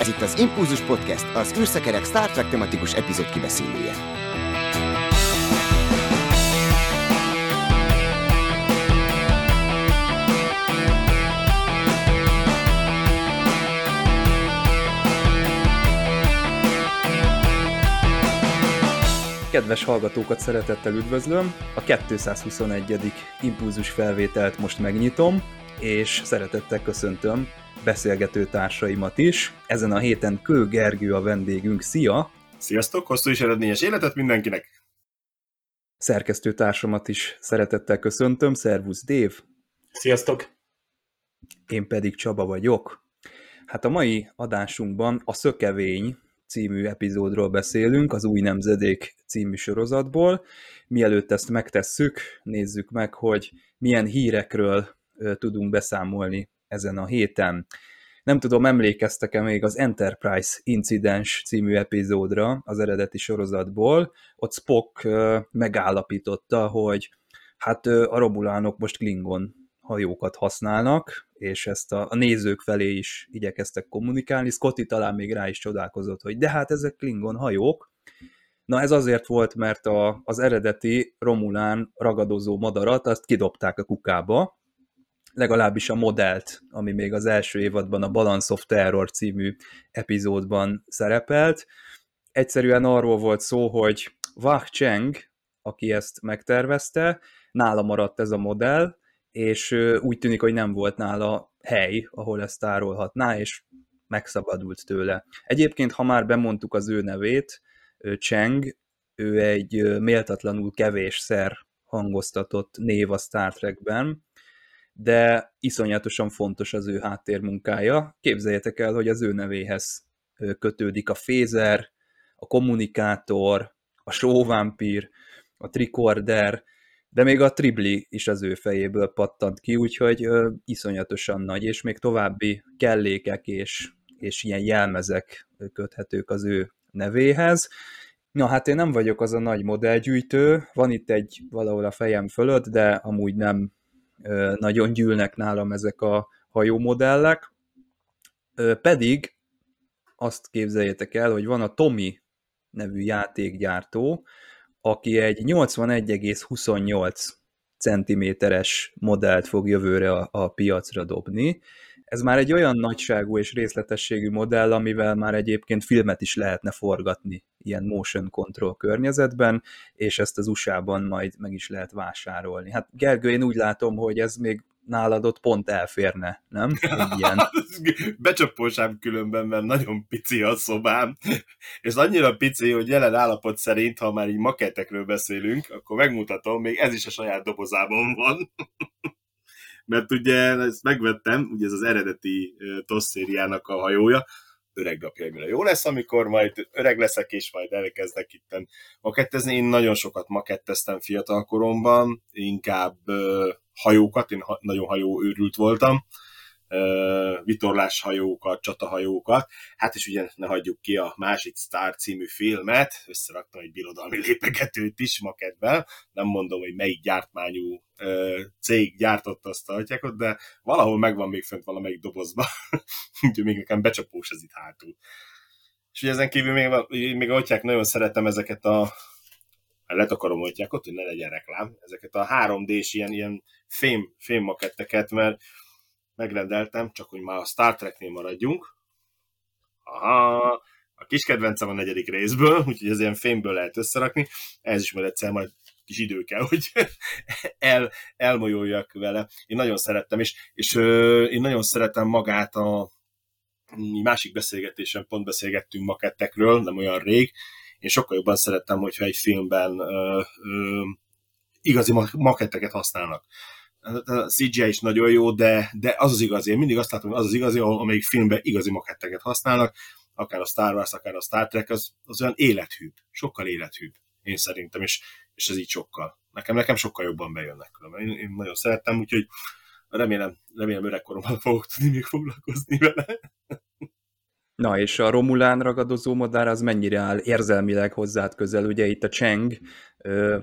Ez itt az Impulzus Podcast, az űrszekerek Star Trek tematikus epizód kibeszélője. Kedves hallgatókat szeretettel üdvözlöm! A 221. Impulzus felvételt most megnyitom, és szeretettel köszöntöm beszélgető társaimat is. Ezen a héten Kő Gergő a vendégünk. Szia! Sziasztok! Hosszú és eredményes életet mindenkinek! Szerkesztő társamat is szeretettel köszöntöm. Szervusz, Dév! Sziasztok! Én pedig Csaba vagyok. Hát a mai adásunkban a Szökevény című epizódról beszélünk, az Új Nemzedék című sorozatból. Mielőtt ezt megtesszük, nézzük meg, hogy milyen hírekről tudunk beszámolni ezen a héten. Nem tudom, emlékeztek-e még az Enterprise Incidens című epizódra az eredeti sorozatból. Ott Spock megállapította, hogy hát a romulánok most Klingon hajókat használnak, és ezt a nézők felé is igyekeztek kommunikálni. Scotty talán még rá is csodálkozott, hogy de hát ezek Klingon hajók. Na ez azért volt, mert a, az eredeti Romulán ragadozó madarat azt kidobták a kukába, legalábbis a modellt, ami még az első évadban a Balance of Terror című epizódban szerepelt. Egyszerűen arról volt szó, hogy Wang Cheng, aki ezt megtervezte, nála maradt ez a modell, és úgy tűnik, hogy nem volt nála hely, ahol ezt tárolhatná, és megszabadult tőle. Egyébként, ha már bemondtuk az ő nevét, Cheng, ő egy méltatlanul kevésszer hangoztatott név a Star Trekben, de iszonyatosan fontos az ő háttérmunkája. Képzeljétek el, hogy az ő nevéhez kötődik a fézer, a kommunikátor, a sóvámpír, a trikorder, de még a tribli is az ő fejéből pattant ki, úgyhogy ö, iszonyatosan nagy, és még további kellékek és, és ilyen jelmezek köthetők az ő nevéhez. Na hát én nem vagyok az a nagy modellgyűjtő, van itt egy valahol a fejem fölött, de amúgy nem nagyon gyűlnek nálam ezek a hajómodellek, pedig azt képzeljétek el, hogy van a Tomi nevű játékgyártó, aki egy 81,28 centiméteres modellt fog jövőre a, a piacra dobni. Ez már egy olyan nagyságú és részletességű modell, amivel már egyébként filmet is lehetne forgatni ilyen motion control környezetben, és ezt az USA-ban majd meg is lehet vásárolni. Hát Gergő, én úgy látom, hogy ez még nálad ott pont elférne, nem? Ilyen. Becsapósám különben, mert nagyon pici a szobám, és annyira pici, hogy jelen állapot szerint, ha már így maketekről beszélünk, akkor megmutatom, még ez is a saját dobozában van. Mert ugye ezt megvettem, ugye ez az eredeti TOS szériának a hajója, öreg napjaimra jó lesz, amikor majd öreg leszek, és majd elkezdek itten makettezni. Én nagyon sokat maketteztem fiatal koromban, inkább hajókat, én nagyon hajó őrült voltam, vitorláshajókat, csatahajókat. Hát és ugye ne hagyjuk ki a másik Star című filmet, összeraktam egy birodalmi lépegetőt is maketben, nem mondom, hogy melyik gyártmányú cég gyártotta azt a hatyákot, de valahol megvan még fent valamelyik dobozba, úgyhogy még nekem becsapós ez itt hátul. És ugye ezen kívül még, még a hatyák nagyon szeretem ezeket a letakarom hatyákot, hogy ne legyen reklám, ezeket a 3D-s ilyen, ilyen fém, fém maketteket, mert megrendeltem, csak hogy már a Star Treknél maradjunk. Aha, a kis kedvencem a negyedik részből, úgyhogy ez ilyen fémből lehet összerakni. Ez is majd egyszer majd kis idő kell, hogy el, elmolyoljak vele. Én nagyon szerettem, és, és ö, én nagyon szeretem magát a másik beszélgetésen pont beszélgettünk makettekről, nem olyan rég. Én sokkal jobban szerettem, hogyha egy filmben ö, ö, igazi maketteket használnak a CGI is nagyon jó, de, de az az igazi, én mindig azt látom, hogy az az igazi, amelyik filmben igazi maketteket használnak, akár a Star Wars, akár a Star Trek, az, az olyan élethűbb, sokkal élethűbb, én szerintem, és, és ez így sokkal. Nekem, nekem sokkal jobban bejönnek különben. Én, én nagyon szerettem, úgyhogy remélem, remélem öregkoromban fogok tudni még foglalkozni vele. Na, és a Romulán ragadozó madár az mennyire áll érzelmileg hozzád közel? Ugye itt a Cheng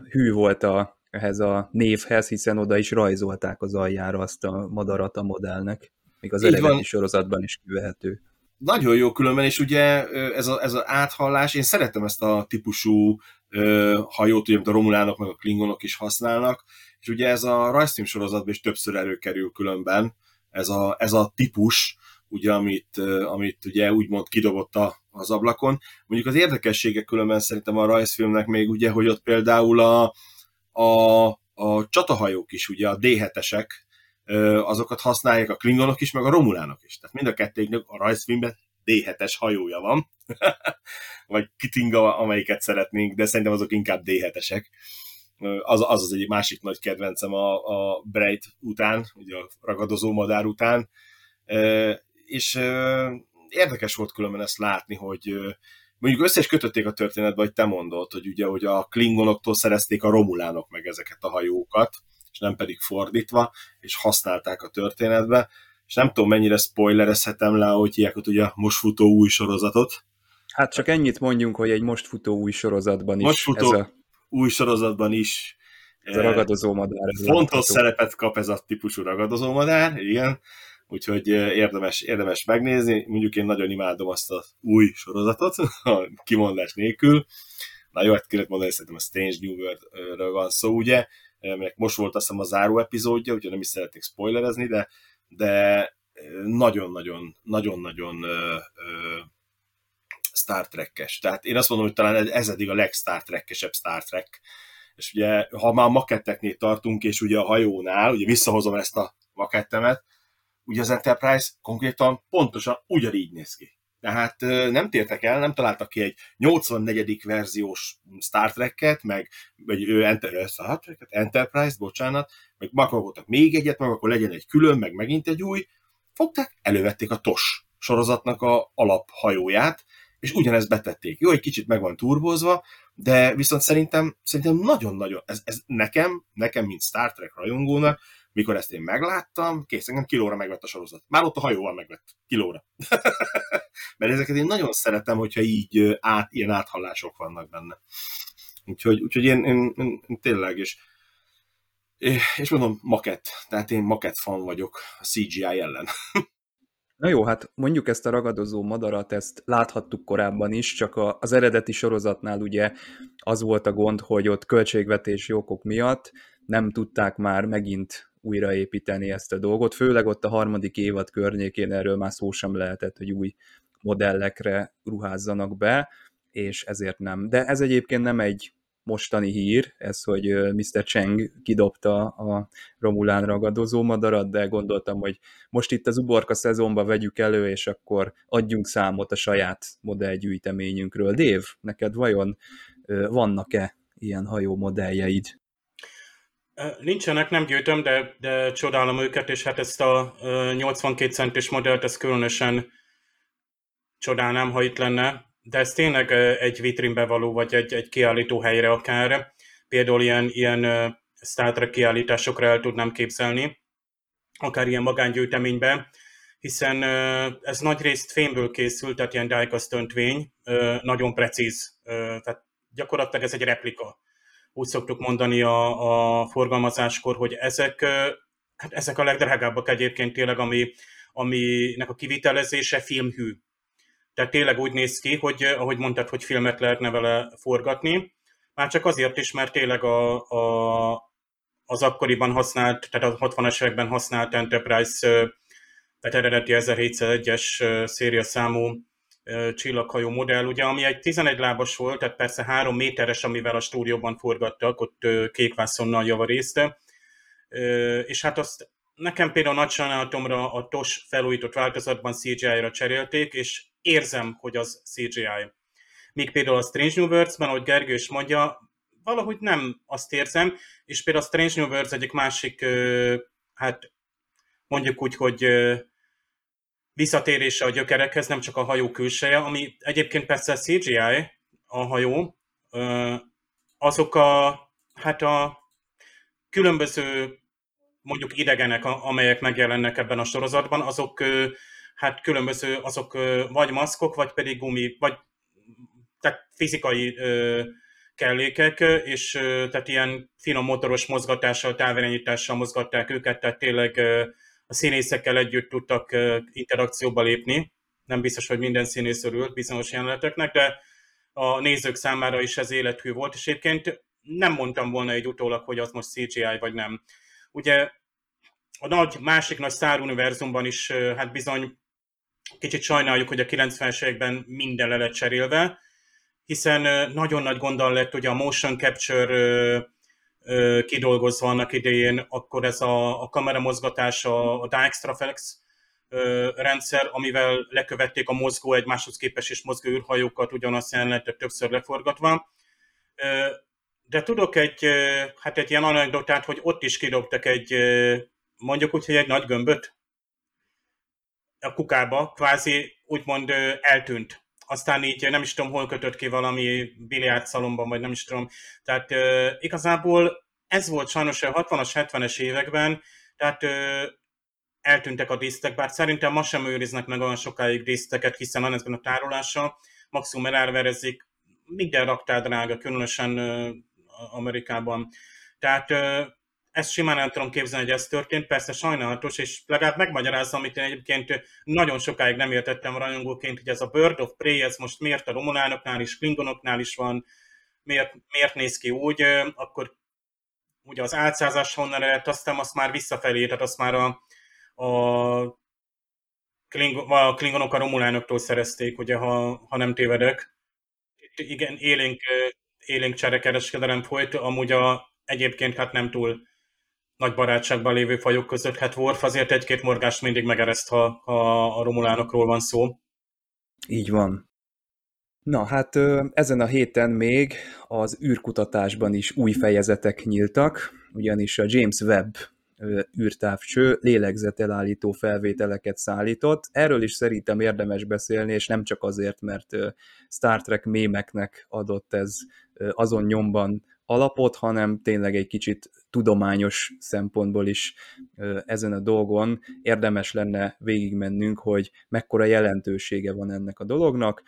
hű volt a ehhez a névhez, hiszen oda is rajzolták az aljára azt a madarat a modellnek. Még az eredeti sorozatban is kivehető. nagyon jó különben, és ugye ez, a, ez az áthallás, én szeretem ezt a típusú ö, hajót, ugye, amit a romulánok meg a klingonok is használnak, és ugye ez a rajzfilm sorozatban is többször előkerül különben, ez a, ez a típus, ugye, amit, amit ugye úgymond kidobott a, az ablakon. Mondjuk az érdekessége különben szerintem a rajzfilmnek még ugye, hogy ott például a, a, a csatahajók is, ugye a D7-esek, azokat használják a klingonok is, meg a romulánok is. Tehát mind a kettőknek a rajzfilmben D7-es hajója van, vagy Kitinga, amelyiket szeretnénk, de szerintem azok inkább D7-esek. Az, az az egy másik nagy kedvencem a, a Bright után, ugye a ragadozó madár után, és érdekes volt különben ezt látni, hogy mondjuk össze is kötötték a történetbe, hogy te mondod, hogy ugye hogy a klingonoktól szerezték a romulánok meg ezeket a hajókat, és nem pedig fordítva, és használták a történetbe, és nem tudom mennyire spoilerezhetem le, hogy ott ugye most futó új sorozatot. Hát csak ennyit mondjunk, hogy egy most futó új sorozatban is. Most futó ez a... új sorozatban is ez a ragadozó madár. Ez fontos szerepet kap ez a típusú ragadozó madár, igen úgyhogy érdemes, érdemes megnézni. Mondjuk én nagyon imádom azt a új sorozatot, a kimondás nélkül. Na jó, hát lehet mondani, szerintem a Strange New World-ről van szó, ugye, aminek most volt azt hiszem a záró epizódja, úgyhogy nem is szeretnék spoilerezni, de, de nagyon-nagyon, nagyon-nagyon Star Trek-es. Tehát én azt mondom, hogy talán ez eddig a legstar Trek-esebb Star Trek. És ugye, ha már maketteknél tartunk, és ugye a hajónál, ugye visszahozom ezt a makettemet, ugye az Enterprise konkrétan pontosan ugyanígy néz ki. Tehát nem tértek el, nem találtak ki egy 84. verziós Star Trek-et, meg vagy Enter, Star Trek-et, Enterprise, bocsánat, meg akaroltak még egyet, meg akkor legyen egy külön, meg megint egy új. Fogták, elővették a TOS sorozatnak a alaphajóját, és ugyanezt betették. Jó, egy kicsit meg van turbozva, de viszont szerintem, szerintem nagyon-nagyon, ez, ez nekem, nekem, mint Star Trek rajongónak, mikor ezt én megláttam, kész, engem kilóra megvett a sorozat. Már ott a hajóval megvett, kilóra. Mert ezeket én nagyon szeretem, hogyha így át, ilyen áthallások vannak benne. Úgyhogy, úgyhogy én, én, én, én tényleg, és, és mondom, maket, tehát én maket fan vagyok a CGI ellen. Na jó, hát mondjuk ezt a ragadozó madarat, ezt láthattuk korábban is, csak az eredeti sorozatnál ugye az volt a gond, hogy ott költségvetési okok miatt nem tudták már megint újraépíteni ezt a dolgot, főleg ott a harmadik évad környékén erről már szó sem lehetett, hogy új modellekre ruházzanak be, és ezért nem. De ez egyébként nem egy mostani hír, ez, hogy Mr. Cheng kidobta a Romulán ragadozó madarat, de gondoltam, hogy most itt az uborka szezonba vegyük elő, és akkor adjunk számot a saját modellgyűjteményünkről. Dév, neked vajon vannak-e ilyen hajó modelljeid? Nincsenek, nem gyűjtöm, de, de csodálom őket, és hát ezt a 82 centis modellt, ezt különösen csodálnám, ha itt lenne, de ez tényleg egy vitrínbe való, vagy egy, egy kiállító helyre akár. Például ilyen, ilyen Star kiállításokra el tudnám képzelni, akár ilyen magángyűjteménybe, hiszen ez nagy részt fémből készült, tehát ilyen diecast öntvény, nagyon precíz, tehát gyakorlatilag ez egy replika úgy szoktuk mondani a, a forgalmazáskor, hogy ezek, hát ezek a legdrágábbak egyébként tényleg, ami, aminek a kivitelezése filmhű. Tehát tényleg úgy néz ki, hogy ahogy mondtad, hogy filmet lehetne vele forgatni, már csak azért is, mert tényleg a, a, az akkoriban használt, tehát a 60-as években használt Enterprise, tehát eredeti 1701-es széria számú csillaghajó modell, ugye, ami egy 11 lábas volt, tehát persze 3 méteres, amivel a stúdióban forgattak, ott kékvászonnal javarészt, és hát azt nekem például nagy sajnálatomra a TOS felújított változatban CGI-ra cserélték, és érzem, hogy az CGI. Míg például a Strange New Worlds-ben, ahogy Gergő is mondja, valahogy nem azt érzem, és például a Strange New Worlds egyik másik, hát mondjuk úgy, hogy visszatérése a gyökerekhez, nem csak a hajó külseje, ami egyébként persze CGI, a hajó, azok a, hát a különböző mondjuk idegenek, amelyek megjelennek ebben a sorozatban, azok hát különböző, azok vagy maszkok, vagy pedig gumi, vagy tehát fizikai kellékek, és tehát ilyen finom motoros mozgatással, távirányítással mozgatták őket, tehát tényleg a színészekkel együtt tudtak interakcióba lépni, nem biztos, hogy minden színész örült bizonyos jeleneteknek, de a nézők számára is ez élethű volt, és egyébként nem mondtam volna egy utólag, hogy az most CGI vagy nem. Ugye a nagy, másik nagy Star univerzumban is hát bizony kicsit sajnáljuk, hogy a 90-es években minden le lett cserélve, hiszen nagyon nagy gondol lett ugye a motion capture kidolgozva annak idején, akkor ez a, a kameramozgatás, a, a Dijkstraflex rendszer, amivel lekövették a mozgó egymáshoz képes és mozgó űrhajókat ugyanazt jelenetet többször leforgatva. De tudok egy, hát egy ilyen anekdotát, hogy ott is kidobtak egy, mondjuk úgy, hogy egy nagy gömböt a kukába, kvázi úgymond eltűnt. Aztán így nem is tudom, hol kötött ki valami biliárdszalomban, vagy nem is tudom. Tehát igazából ez volt sajnos a 60-as, 70-es években, tehát eltűntek a disztek, bár szerintem ma sem őriznek meg olyan sokáig diszteket, hiszen van ezben a tárolása, maximum elárverezik, minden raktár drága, különösen Amerikában. Tehát ezt simán el tudom képzelni, hogy ez történt, persze sajnálatos, és legalább megmagyarázza, amit én egyébként nagyon sokáig nem értettem rajongóként, hogy ez a Bird of Prey, ez most miért a romulánoknál is, klingonoknál is van, miért, miért néz ki úgy, akkor ugye az álcázás honnan eredt, aztán azt már visszafelé, tehát azt már a, a, Kling, a klingonok a romulánoktól szerezték, ugye, ha, ha nem tévedek. Itt igen, élénk, élénk cserekereskedelem folyt, amúgy a, egyébként hát nem túl nagy barátságban lévő fajok között, hát Worf azért egy-két morgást mindig megereszt, ha, ha a romulánokról van szó. Így van. Na hát ezen a héten még az űrkutatásban is új fejezetek nyíltak, ugyanis a James Webb űrtávcső lélegzetelállító felvételeket szállított. Erről is szerintem érdemes beszélni, és nem csak azért, mert Star Trek mémeknek adott ez azon nyomban alapot, hanem tényleg egy kicsit tudományos szempontból is ezen a dolgon érdemes lenne végigmennünk, hogy mekkora jelentősége van ennek a dolognak.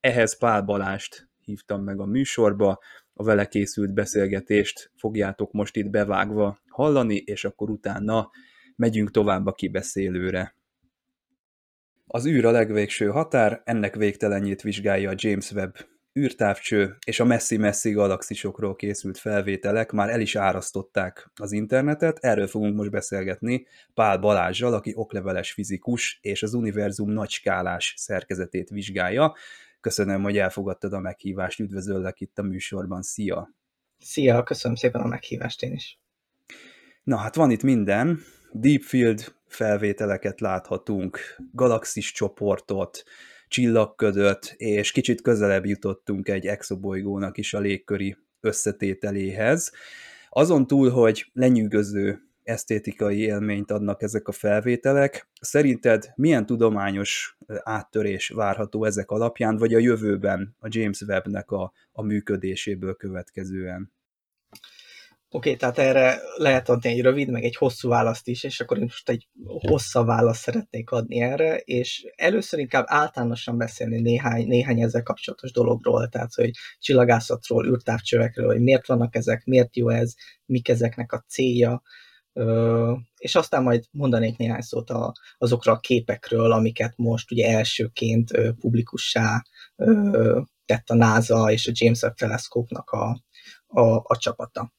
Ehhez Pál Balást hívtam meg a műsorba, a vele készült beszélgetést fogjátok most itt bevágva hallani, és akkor utána megyünk tovább a kibeszélőre. Az űr a legvégső határ, ennek végtelenjét vizsgálja a James Webb űrtávcső és a messzi-messzi galaxisokról készült felvételek már el is árasztották az internetet, erről fogunk most beszélgetni Pál Balázsjal, aki okleveles fizikus és az univerzum nagyskálás szerkezetét vizsgálja. Köszönöm, hogy elfogadtad a meghívást, üdvözöllek itt a műsorban, szia! Szia, köszönöm szépen a meghívást én is. Na hát van itt minden, Deep Field felvételeket láthatunk, galaxis csoportot, csillagködött, és kicsit közelebb jutottunk egy exobolygónak is a légköri összetételéhez. Azon túl, hogy lenyűgöző esztétikai élményt adnak ezek a felvételek, szerinted milyen tudományos áttörés várható ezek alapján, vagy a jövőben a James Webb-nek a, a működéséből következően? Oké, okay, tehát erre lehet adni egy rövid, meg egy hosszú választ is, és akkor én most egy hosszabb választ szeretnék adni erre, és először inkább általánosan beszélni néhány, néhány ezzel kapcsolatos dologról, tehát hogy csillagászatról, űrtávcsövekről, hogy miért vannak ezek, miért jó ez, mik ezeknek a célja, és aztán majd mondanék néhány szót azokra a képekről, amiket most ugye elsőként publikussá tett a NASA és a James Webb teleszkópnak a, a, a csapata.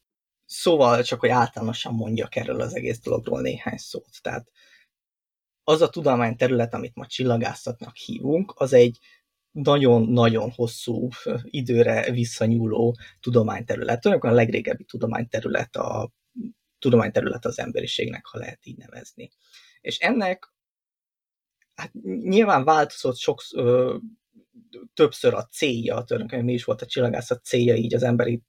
Szóval csak, hogy általánosan mondjak erről az egész dologról néhány szót. Tehát az a tudományterület, amit ma csillagászatnak hívunk, az egy nagyon-nagyon hosszú időre visszanyúló tudományterület. Tulajdonképpen a legrégebbi tudományterület a tudományterület az emberiségnek, ha lehet így nevezni. És ennek hát nyilván változott sok, többször a célja, tulajdonképpen mi is volt a csillagászat célja így az emberi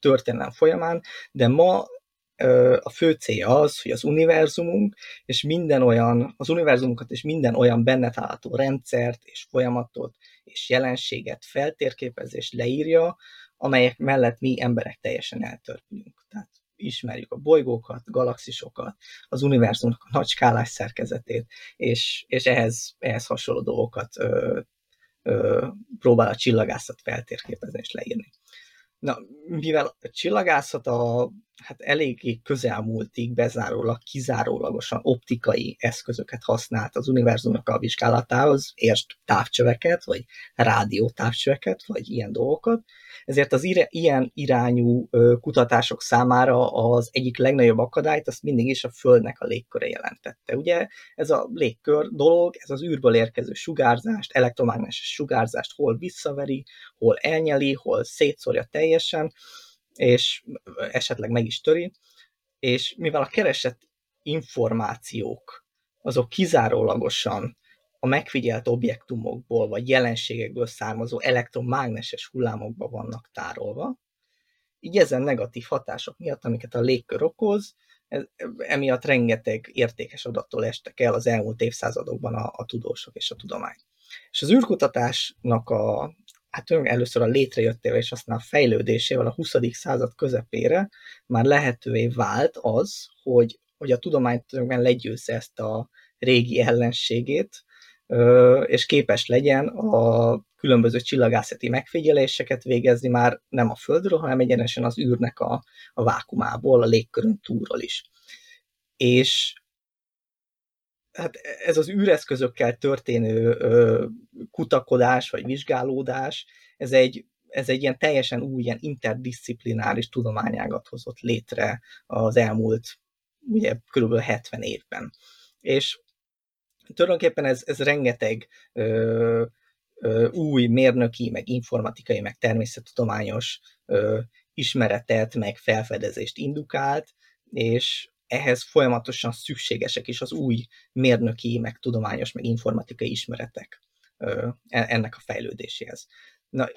történelem folyamán, de ma a fő célja az, hogy az univerzumunk és minden olyan, az univerzumunkat és minden olyan benne található rendszert és folyamatot és jelenséget feltérképez és leírja, amelyek mellett mi emberek teljesen eltörpülünk. Tehát ismerjük a bolygókat, galaxisokat, az univerzumnak a nagy skálás szerkezetét, és, és ehhez, ehhez hasonló dolgokat ö, ö, próbál a csillagászat feltérképezni és leírni. Na, mivel a csillagászat a hát eléggé közelmúltig bezárólag, kizárólagosan optikai eszközöket használt az univerzumnak a vizsgálatához, értsd távcsöveket, vagy rádió távcsöveket, vagy ilyen dolgokat. Ezért az ire, ilyen irányú kutatások számára az egyik legnagyobb akadályt azt mindig is a Földnek a légköre jelentette. Ugye ez a légkör dolog, ez az űrből érkező sugárzást, elektromágneses sugárzást hol visszaveri, hol elnyeli, hol szétszórja teljesen, és esetleg meg is töri, és mivel a keresett információk azok kizárólagosan a megfigyelt objektumokból vagy jelenségekből származó elektromágneses hullámokba vannak tárolva, így ezen negatív hatások miatt, amiket a légkör okoz, ez, emiatt rengeteg értékes adattól estek el az elmúlt évszázadokban a, a tudósok és a tudomány. És az űrkutatásnak a, hát először a létrejöttével és aztán a fejlődésével a 20. század közepére már lehetővé vált az, hogy, hogy a tudomány legyőzze ezt a régi ellenségét, és képes legyen a különböző csillagászati megfigyeléseket végezni már nem a Földről, hanem egyenesen az űrnek a, a vákumából, a légkörön túlról is. És hát ez az űreszközökkel történő ö, kutakodás vagy vizsgálódás, ez egy, ez egy ilyen teljesen új, ilyen interdisziplináris tudományágat hozott létre az elmúlt ugye kb. 70 évben. És tulajdonképpen ez, ez rengeteg ö, ö, új mérnöki, meg informatikai, meg természettudományos ö, ismeretet, meg felfedezést indukált, és ehhez folyamatosan szükségesek is az új mérnöki, meg tudományos, meg informatikai ismeretek e, ennek a fejlődéséhez. Na,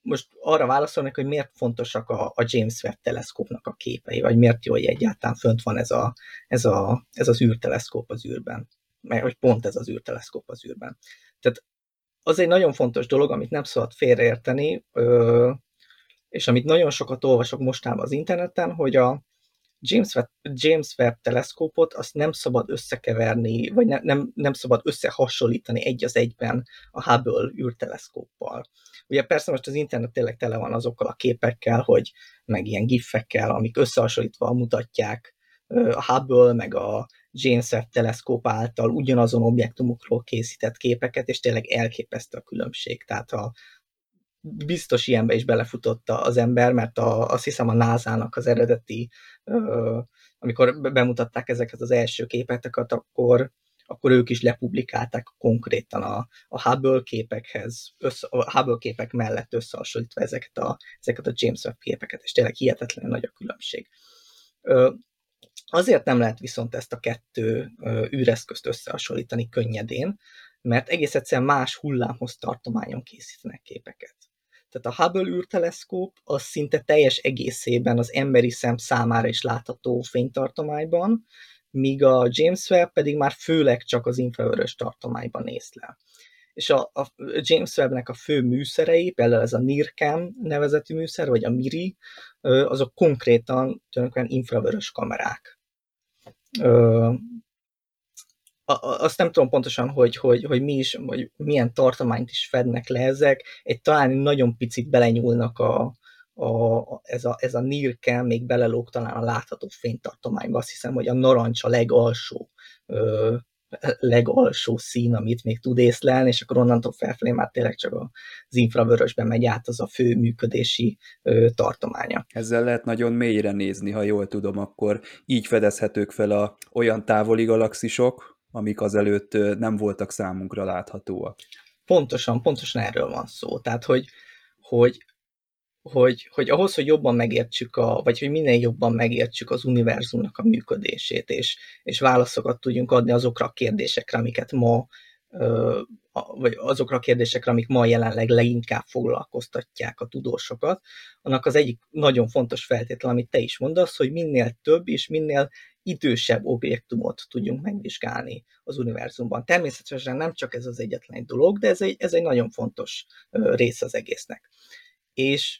most arra válaszolnak, hogy miért fontosak a, a James Webb teleszkópnak a képei, vagy miért jó, hogy egyáltalán fönt van ez, a, ez, a, ez az űrteleszkóp az űrben, mert hogy pont ez az űrteleszkóp az űrben. Tehát az egy nagyon fontos dolog, amit nem szabad félreérteni, és amit nagyon sokat olvasok mostában az interneten, hogy a, James Webb, James Webb teleszkópot azt nem szabad összekeverni, vagy ne, nem, nem szabad összehasonlítani egy az egyben a Hubble űrteleszkóppal. Ugye persze most az internet tényleg tele van azokkal a képekkel, hogy meg ilyen gifekkel, amik összehasonlítva mutatják a Hubble, meg a James Webb teleszkóp által ugyanazon objektumokról készített képeket, és tényleg elképesztő a különbség. Tehát a, biztos ilyenbe is belefutott az ember, mert a, azt hiszem a NASA-nak az eredeti, amikor bemutatták ezeket az első képeteket, akkor, akkor ők is lepublikálták konkrétan a, a Hubble képekhez, össze, a Hubble képek mellett összehasonlítva ezeket a, ezeket a James Webb képeket, és tényleg hihetetlenül nagy a különbség. Azért nem lehet viszont ezt a kettő űreszközt összehasonlítani könnyedén, mert egész egyszerűen más hullámhoz tartományon készítenek képeket. Tehát a Hubble űrteleszkóp az szinte teljes egészében az emberi szem számára is látható fénytartományban, míg a James Webb pedig már főleg csak az infravörös tartományban néz le. És a, a James Webb-nek a fő műszerei, például ez a NIRCam nevezetű műszer, vagy a MIRI, azok konkrétan tulajdonképpen infravörös kamerák azt nem tudom pontosan, hogy, hogy, hogy mi is, vagy milyen tartományt is fednek le ezek, egy talán nagyon picit belenyúlnak a, a, ez, a, ez a nirke még belelóg talán a látható fénytartományba. Azt hiszem, hogy a narancs a legalsó ö, legalsó szín, amit még tud észlelni, és akkor onnantól felfelé már tényleg csak az infravörösben megy át az a fő működési ö, tartománya. Ezzel lehet nagyon mélyre nézni, ha jól tudom, akkor így fedezhetők fel a olyan távoli galaxisok, amik azelőtt nem voltak számunkra láthatóak. Pontosan, pontosan erről van szó. Tehát, hogy, hogy, hogy, hogy ahhoz, hogy jobban megértsük, a, vagy hogy minél jobban megértsük az univerzumnak a működését, és, és válaszokat tudjunk adni azokra a kérdésekre, amiket ma vagy azokra a kérdésekre, amik ma jelenleg leginkább foglalkoztatják a tudósokat, annak az egyik nagyon fontos feltétel, amit te is mondasz, hogy minél több és minél idősebb objektumot tudjunk megvizsgálni az univerzumban. Természetesen nem csak ez az egyetlen dolog, de ez egy, ez egy nagyon fontos rész az egésznek. És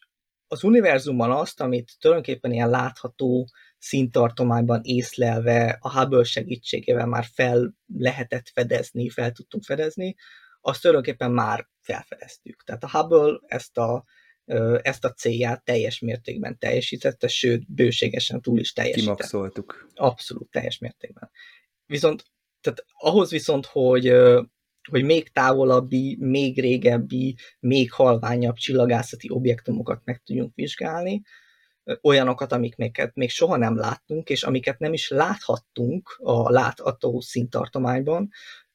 az univerzumban azt, amit tulajdonképpen ilyen látható színtartományban észlelve a Hubble segítségével már fel lehetett fedezni, fel tudtunk fedezni, azt tulajdonképpen már felfedeztük. Tehát a Hubble ezt a ezt a célját teljes mértékben teljesítette, sőt, bőségesen túl is teljesítette. Kimaxoltuk. Abszolút, teljes mértékben. Viszont, tehát ahhoz viszont, hogy, hogy még távolabbi, még régebbi, még halványabb csillagászati objektumokat meg tudjunk vizsgálni, olyanokat, amiket még soha nem láttunk, és amiket nem is láthattunk a látható színtartományban,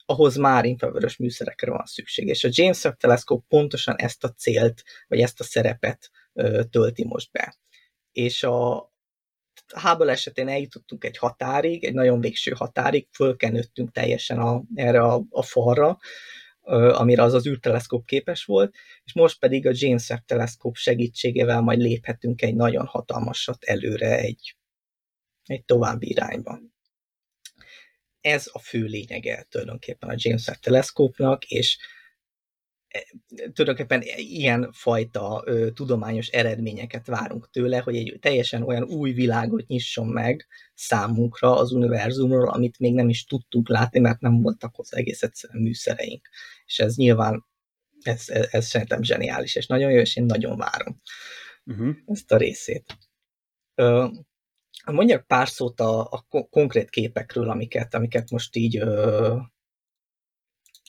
ahhoz már infravörös műszerekre van szükség. És a James Webb Teleszkóp pontosan ezt a célt, vagy ezt a szerepet tölti most be. És a Hubble esetén eljutottunk egy határig, egy nagyon végső határig, fölkenődtünk teljesen a, erre a, a falra, amire az az űrteleszkóp képes volt, és most pedig a James Webb teleszkóp segítségével majd léphetünk egy nagyon hatalmasat előre egy, egy további irányban. Ez a fő lényege tulajdonképpen a James Webb teleszkópnak, és e, tulajdonképpen ilyen fajta ö, tudományos eredményeket várunk tőle, hogy egy teljesen olyan új világot nyisson meg számunkra az univerzumról, amit még nem is tudtunk látni, mert nem voltak hozzá egész egyszerűen műszereink. És ez nyilván, ez, ez, ez szerintem zseniális, és nagyon jó, és én nagyon várom uh-huh. ezt a részét. Ö, mondjak pár szót a, a konkrét képekről, amiket, amiket most így ö,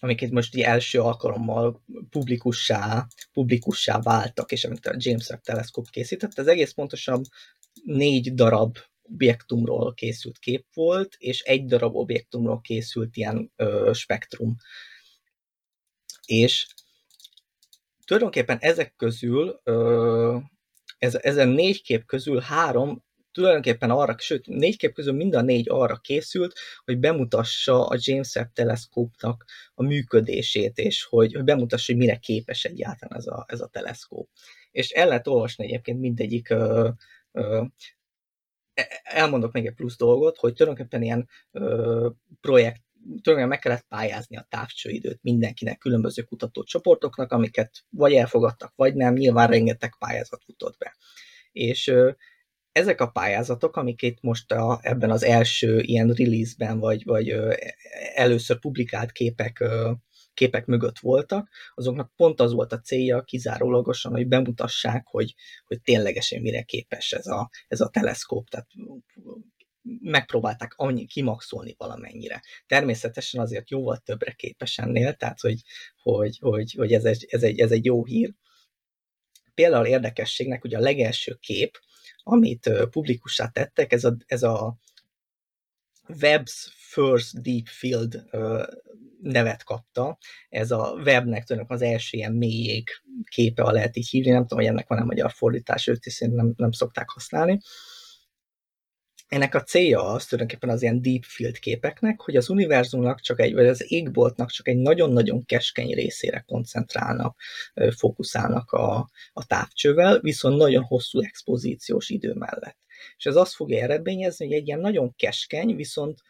amiket most így első alkalommal publikussá, publikussá váltak, és amit a James Webb teleszkóp készített. Ez egész pontosan négy darab objektumról készült kép volt, és egy darab objektumról készült ilyen ö, spektrum. És tulajdonképpen ezek közül, ö, ez, ezen négy kép közül három tulajdonképpen arra, sőt, négy kép közül mind a négy arra készült, hogy bemutassa a James Webb teleszkópnak a működését, és hogy, hogy bemutassa, hogy mire képes egyáltalán ez a, ez a teleszkóp. És el lehet olvasni egyébként mindegyik ö, ö, e, elmondok még egy plusz dolgot, hogy tulajdonképpen ilyen ö, projekt, tulajdonképpen meg kellett pályázni a távcsőidőt mindenkinek, különböző kutatócsoportoknak, amiket vagy elfogadtak, vagy nem, nyilván rengeteg pályázat futott be. És ezek a pályázatok, amik itt most a, ebben az első ilyen release-ben, vagy, vagy először publikált képek, képek mögött voltak, azoknak pont az volt a célja kizárólagosan, hogy bemutassák, hogy, hogy ténylegesen mire képes ez a, ez a teleszkóp. Tehát megpróbálták annyi kimaxolni valamennyire. Természetesen azért jóval többre képes ennél, tehát hogy, hogy, hogy, hogy ez, egy, ez, egy, ez egy jó hír. Például érdekességnek ugye a legelső kép, amit publikussá tettek, ez a, ez a Web's First Deep Field nevet kapta. Ez a webnek tulajdonképpen az első ilyen mélyég képe, ha lehet így hívni, nem tudom, hogy ennek van-e magyar fordítás, őt nem, nem szokták használni. Ennek a célja az tulajdonképpen az ilyen deep field képeknek, hogy az univerzumnak csak egy, vagy az égboltnak csak egy nagyon-nagyon keskeny részére koncentrálnak, fókuszálnak a, a távcsővel, viszont nagyon hosszú expozíciós idő mellett. És ez azt fogja eredményezni, hogy egy ilyen nagyon keskeny, viszont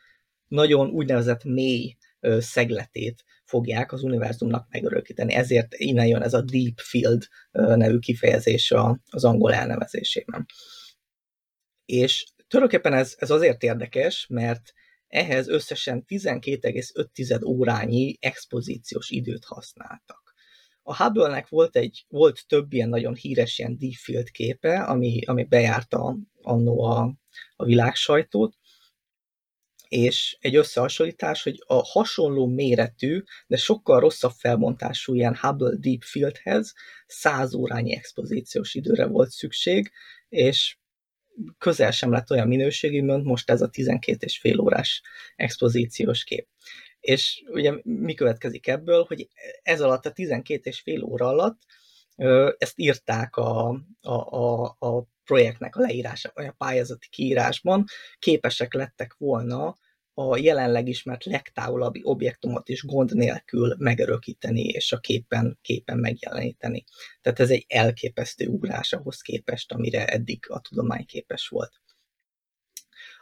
nagyon úgynevezett mély szegletét fogják az univerzumnak megörökíteni. Ezért innen jön ez a deep field nevű kifejezés az angol elnevezésében. És Tulajdonképpen ez, ez azért érdekes, mert ehhez összesen 12,5 órányi expozíciós időt használtak. A Hubble-nek volt, egy, volt több ilyen nagyon híres ilyen deep field képe, ami, ami bejárta annó a, a világsajtót, és egy összehasonlítás, hogy a hasonló méretű, de sokkal rosszabb felbontású ilyen Hubble Deep Fieldhez 100 órányi expozíciós időre volt szükség, és közel sem lett olyan minőségű, mint most ez a 12 és fél órás expozíciós kép. És ugye mi következik ebből, hogy ez alatt a 12 és fél óra alatt ezt írták a, a, a, a projektnek a leírása, vagy a pályázati kiírásban, képesek lettek volna a jelenleg ismert legtávolabbi objektumot is gond nélkül megörökíteni és a képen, képen megjeleníteni. Tehát ez egy elképesztő ugrás ahhoz képest, amire eddig a tudomány képes volt.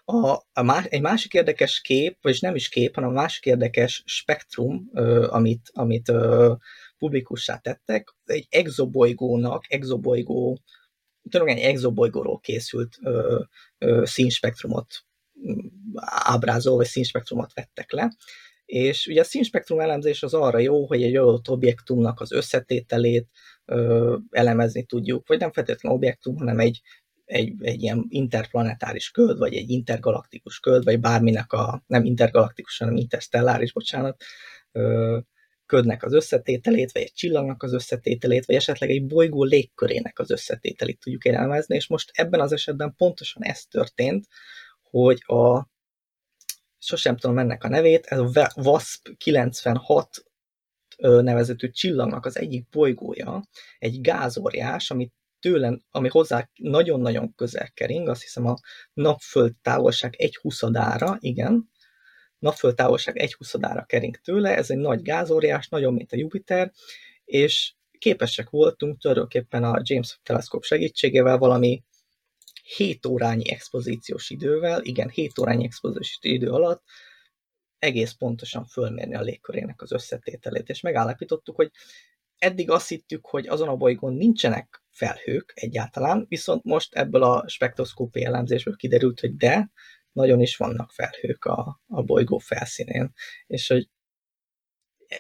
A, a más, egy másik érdekes kép, vagy nem is kép, hanem a másik érdekes spektrum, ö, amit, amit ö, publikussá tettek, egy exobolygónak, exobolygó, tulajdonképpen egy exobolygóról készült ö, ö, színspektrumot ábrázol, vagy színspektrumot vettek le, És ugye a színspektrum elemzés az arra jó, hogy egy adott objektumnak az összetételét ö, elemezni tudjuk, vagy nem feltétlenül objektum, hanem egy, egy, egy ilyen interplanetáris köld, vagy egy intergalaktikus köld, vagy bárminek a, nem intergalaktikus, hanem interstelláris, bocsánat, ö, ködnek az összetételét, vagy egy csillagnak az összetételét, vagy esetleg egy bolygó légkörének az összetételét tudjuk elemezni, és most ebben az esetben pontosan ez történt, hogy a sosem tudom ennek a nevét, ez a WASP 96 nevezetű csillagnak az egyik bolygója, egy gázóriás, ami tőlen, ami hozzá nagyon-nagyon közel kering, azt hiszem a napföld távolság egy huszadára, igen, napföld távolság egy huszadára kering tőle, ez egy nagy gázóriás, nagyon, mint a Jupiter, és képesek voltunk tulajdonképpen a James teleszkóp segítségével valami 7 órányi expozíciós idővel, igen, 7 órányi expozíciós idő alatt egész pontosan fölmérni a légkörének az összetételét, és megállapítottuk, hogy eddig azt hittük, hogy azon a bolygón nincsenek felhők egyáltalán, viszont most ebből a spektroszkópi elemzésből kiderült, hogy de, nagyon is vannak felhők a, a bolygó felszínén, és hogy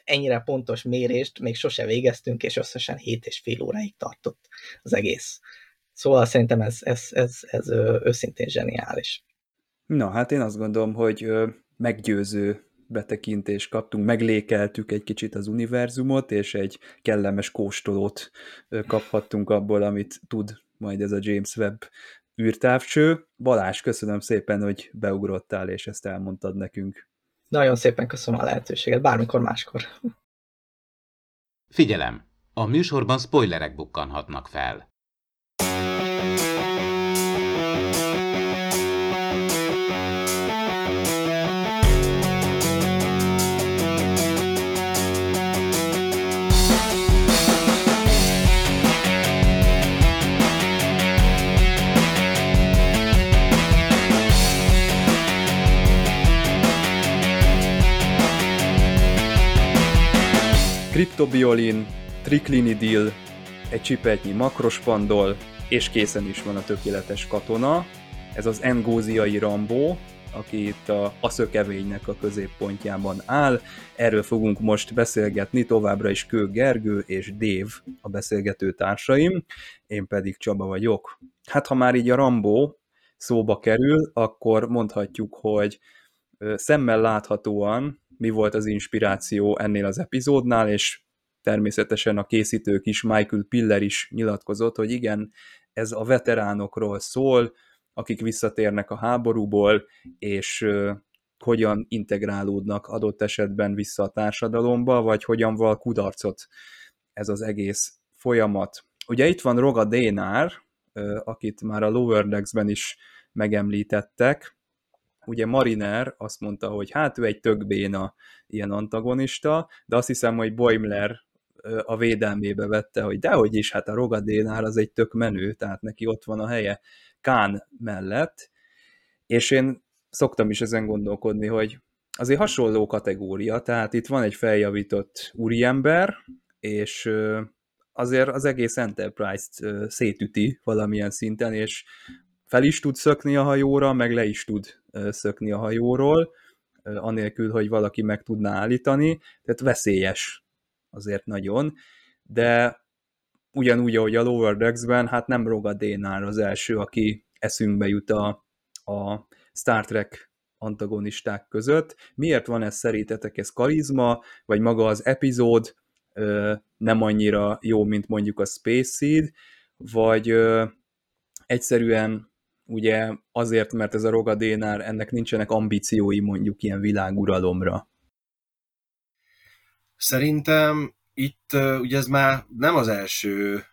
ennyire pontos mérést még sose végeztünk, és összesen 7 és fél óráig tartott az egész. Szóval szerintem ez, ez, ez, ez őszintén zseniális. Na, hát én azt gondolom, hogy meggyőző betekintést kaptunk, meglékeltük egy kicsit az univerzumot, és egy kellemes kóstolót kaphattunk abból, amit tud majd ez a James Webb űrtávcső. Balázs, köszönöm szépen, hogy beugrottál, és ezt elmondtad nekünk. Nagyon szépen köszönöm a lehetőséget, bármikor máskor. Figyelem! A műsorban spoilerek bukkanhatnak fel. Kriptobiolin, triklinidil, egy csipetnyi makrospandol, és készen is van a tökéletes katona. Ez az engóziai Rambó, aki itt a, a szökevénynek a középpontjában áll. Erről fogunk most beszélgetni, továbbra is Kő Gergő és Dév a beszélgető társaim, én pedig Csaba vagyok. Hát ha már így a Rambó szóba kerül, akkor mondhatjuk, hogy szemmel láthatóan mi volt az inspiráció ennél az epizódnál, és természetesen a készítők is, Michael Piller is nyilatkozott, hogy igen, ez a veteránokról szól, akik visszatérnek a háborúból, és hogyan integrálódnak adott esetben vissza a társadalomba, vagy hogyan val kudarcot ez az egész folyamat. Ugye itt van Roga Dénár, akit már a Lower Decks-ben is megemlítettek, ugye Mariner azt mondta, hogy hát ő egy tök béna ilyen antagonista, de azt hiszem, hogy Boimler a védelmébe vette, hogy dehogy is, hát a Rogadénár az egy tök menő, tehát neki ott van a helye Kán mellett, és én szoktam is ezen gondolkodni, hogy azért hasonló kategória, tehát itt van egy feljavított úriember, és azért az egész Enterprise-t szétüti valamilyen szinten, és fel is tud szökni a hajóra, meg le is tud szökni a hajóról, anélkül, hogy valaki meg tudná állítani, tehát veszélyes azért nagyon, de ugyanúgy, ahogy a Lower Decks-ben, hát nem Roga Dénár az első, aki eszünkbe jut a, a Star Trek antagonisták között. Miért van ez szerintetek? Ez karizma, vagy maga az epizód ö, nem annyira jó, mint mondjuk a Space Seed, vagy ö, egyszerűen ugye azért, mert ez a rogadénár, ennek nincsenek ambíciói mondjuk ilyen világuralomra. Szerintem itt ugye ez már nem az első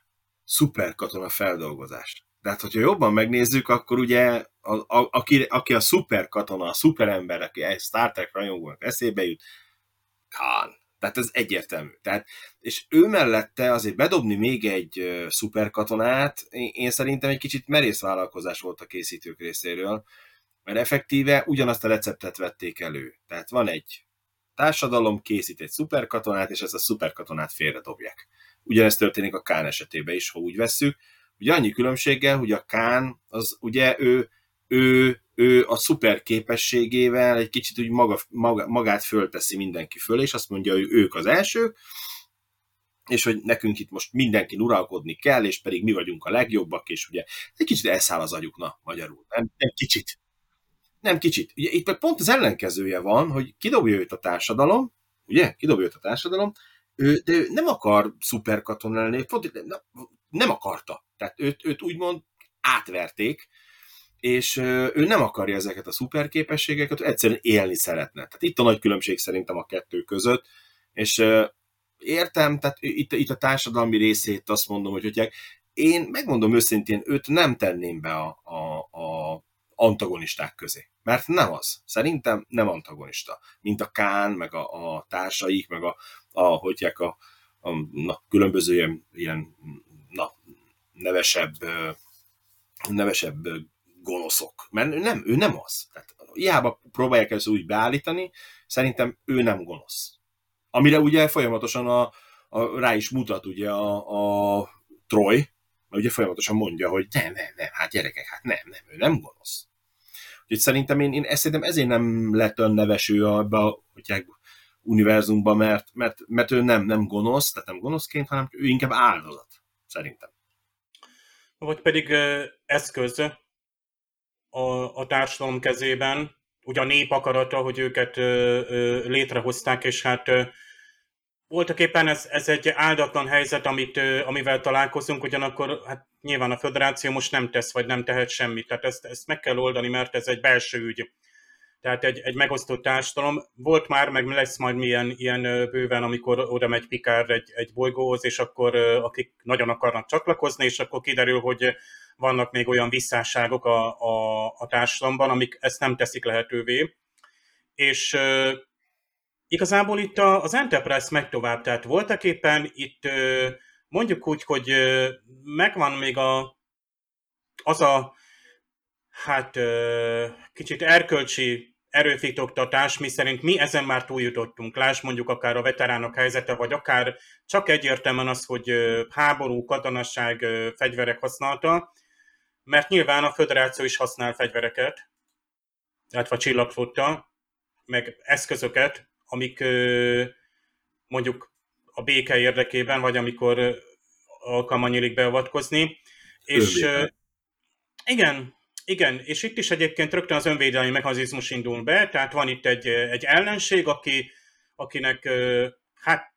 szuperkatona feldolgozás. Tehát, hogyha jobban megnézzük, akkor ugye a, a, aki, aki a szuperkatona, a szuperember, aki egy Star Trek rajongónak eszébe jut, Khan. Tehát ez egyértelmű. Tehát, és ő mellette azért bedobni még egy szuperkatonát, én szerintem egy kicsit merész vállalkozás volt a készítők részéről, mert effektíve ugyanazt a receptet vették elő. Tehát van egy társadalom, készít egy szuperkatonát, és ezt a szuperkatonát félredobják. Ugyanezt történik a Kán esetében is, ha úgy vesszük. Ugye annyi különbséggel, hogy a Kán, az ugye ő, ő ő, a szuper képességével egy kicsit úgy maga, maga, magát fölteszi mindenki föl, és azt mondja, hogy ők az elsők, és hogy nekünk itt most mindenki uralkodni kell, és pedig mi vagyunk a legjobbak, és ugye egy kicsit elszáll az agyuk, na, magyarul. Nem, nem kicsit. Nem kicsit. Ugye itt meg pont az ellenkezője van, hogy kidobja őt a társadalom, ugye, kidobja őt a társadalom, ő, de ő nem akar szuperkatona lenni, pont nem, nem akarta. Tehát őt, őt úgymond átverték, és ő nem akarja ezeket a szuperképességeket, egyszerűen élni szeretne. Tehát itt a nagy különbség szerintem a kettő között, és értem, tehát itt, itt a társadalmi részét azt mondom, hogy, hogy én megmondom őszintén, őt nem tenném be a, a, a antagonisták közé. Mert nem az. Szerintem nem antagonista. Mint a Kán, meg a, a társaik, meg a, a hogyják a, a na, különböző ilyen, ilyen na, nevesebb, nevesebb gonoszok. Mert ő nem, ő nem az. Tehát, hiába próbálják ezt úgy beállítani, szerintem ő nem gonosz. Amire ugye folyamatosan a, a, rá is mutat ugye a, a Troy, mert ugye folyamatosan mondja, hogy nem, nem, nem, hát gyerekek, hát nem, nem, ő nem gonosz. Úgyhogy szerintem én, én ezt szerintem ezért nem lett olyan neveső ebbe a hogy univerzumba, mert, mert, mert ő nem, nem gonosz, tehát nem gonoszként, hanem ő inkább áldozat, szerintem. Vagy pedig eszköz a, a társadalom kezében, ugye a nép akarata, hogy őket létrehozták, és hát voltak éppen ez, ez egy áldatlan helyzet, amit, amivel találkozunk, ugyanakkor hát nyilván a föderáció most nem tesz, vagy nem tehet semmit. Tehát ezt, ezt meg kell oldani, mert ez egy belső ügy. Tehát egy, egy megosztott társadalom. Volt már, meg lesz majd milyen ilyen bőven, amikor oda megy Pikár egy, egy bolygóhoz, és akkor akik nagyon akarnak csatlakozni, és akkor kiderül, hogy vannak még olyan visszásságok a, a, a társadalomban, amik ezt nem teszik lehetővé. És Igazából itt az Enterprise megy tovább, tehát voltak éppen itt mondjuk úgy, hogy megvan még a, az a hát kicsit erkölcsi erőfitoktatás, mi szerint mi ezen már túljutottunk. Lásd mondjuk akár a veteránok helyzete, vagy akár csak egyértelműen az, hogy háború, katonasság, fegyverek használata, mert nyilván a föderáció is használ fegyvereket, illetve a csillagflotta, meg eszközöket, amik mondjuk a béke érdekében, vagy amikor alkalma nyílik beavatkozni. És igen, igen, és itt is egyébként rögtön az önvédelmi mechanizmus indul be, tehát van itt egy, egy ellenség, aki, akinek hát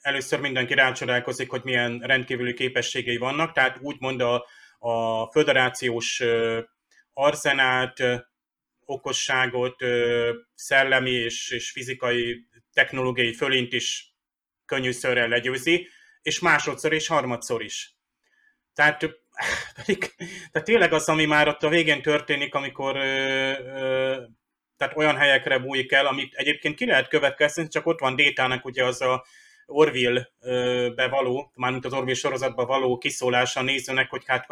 először mindenki rácsodálkozik, hogy milyen rendkívüli képességei vannak, tehát úgymond a, a föderációs arzenát, okosságot, szellemi és, és fizikai technológiai fölint is könnyűszörrel legyőzi, és másodszor és harmadszor is. Tehát, tehát tényleg az, ami már ott a végén történik, amikor ö, ö, tehát olyan helyekre bújik el, amit egyébként ki lehet következni, csak ott van Détának ugye az a Orville-be való, mármint az Orville sorozatba való kiszólása a nézőnek, hogy hát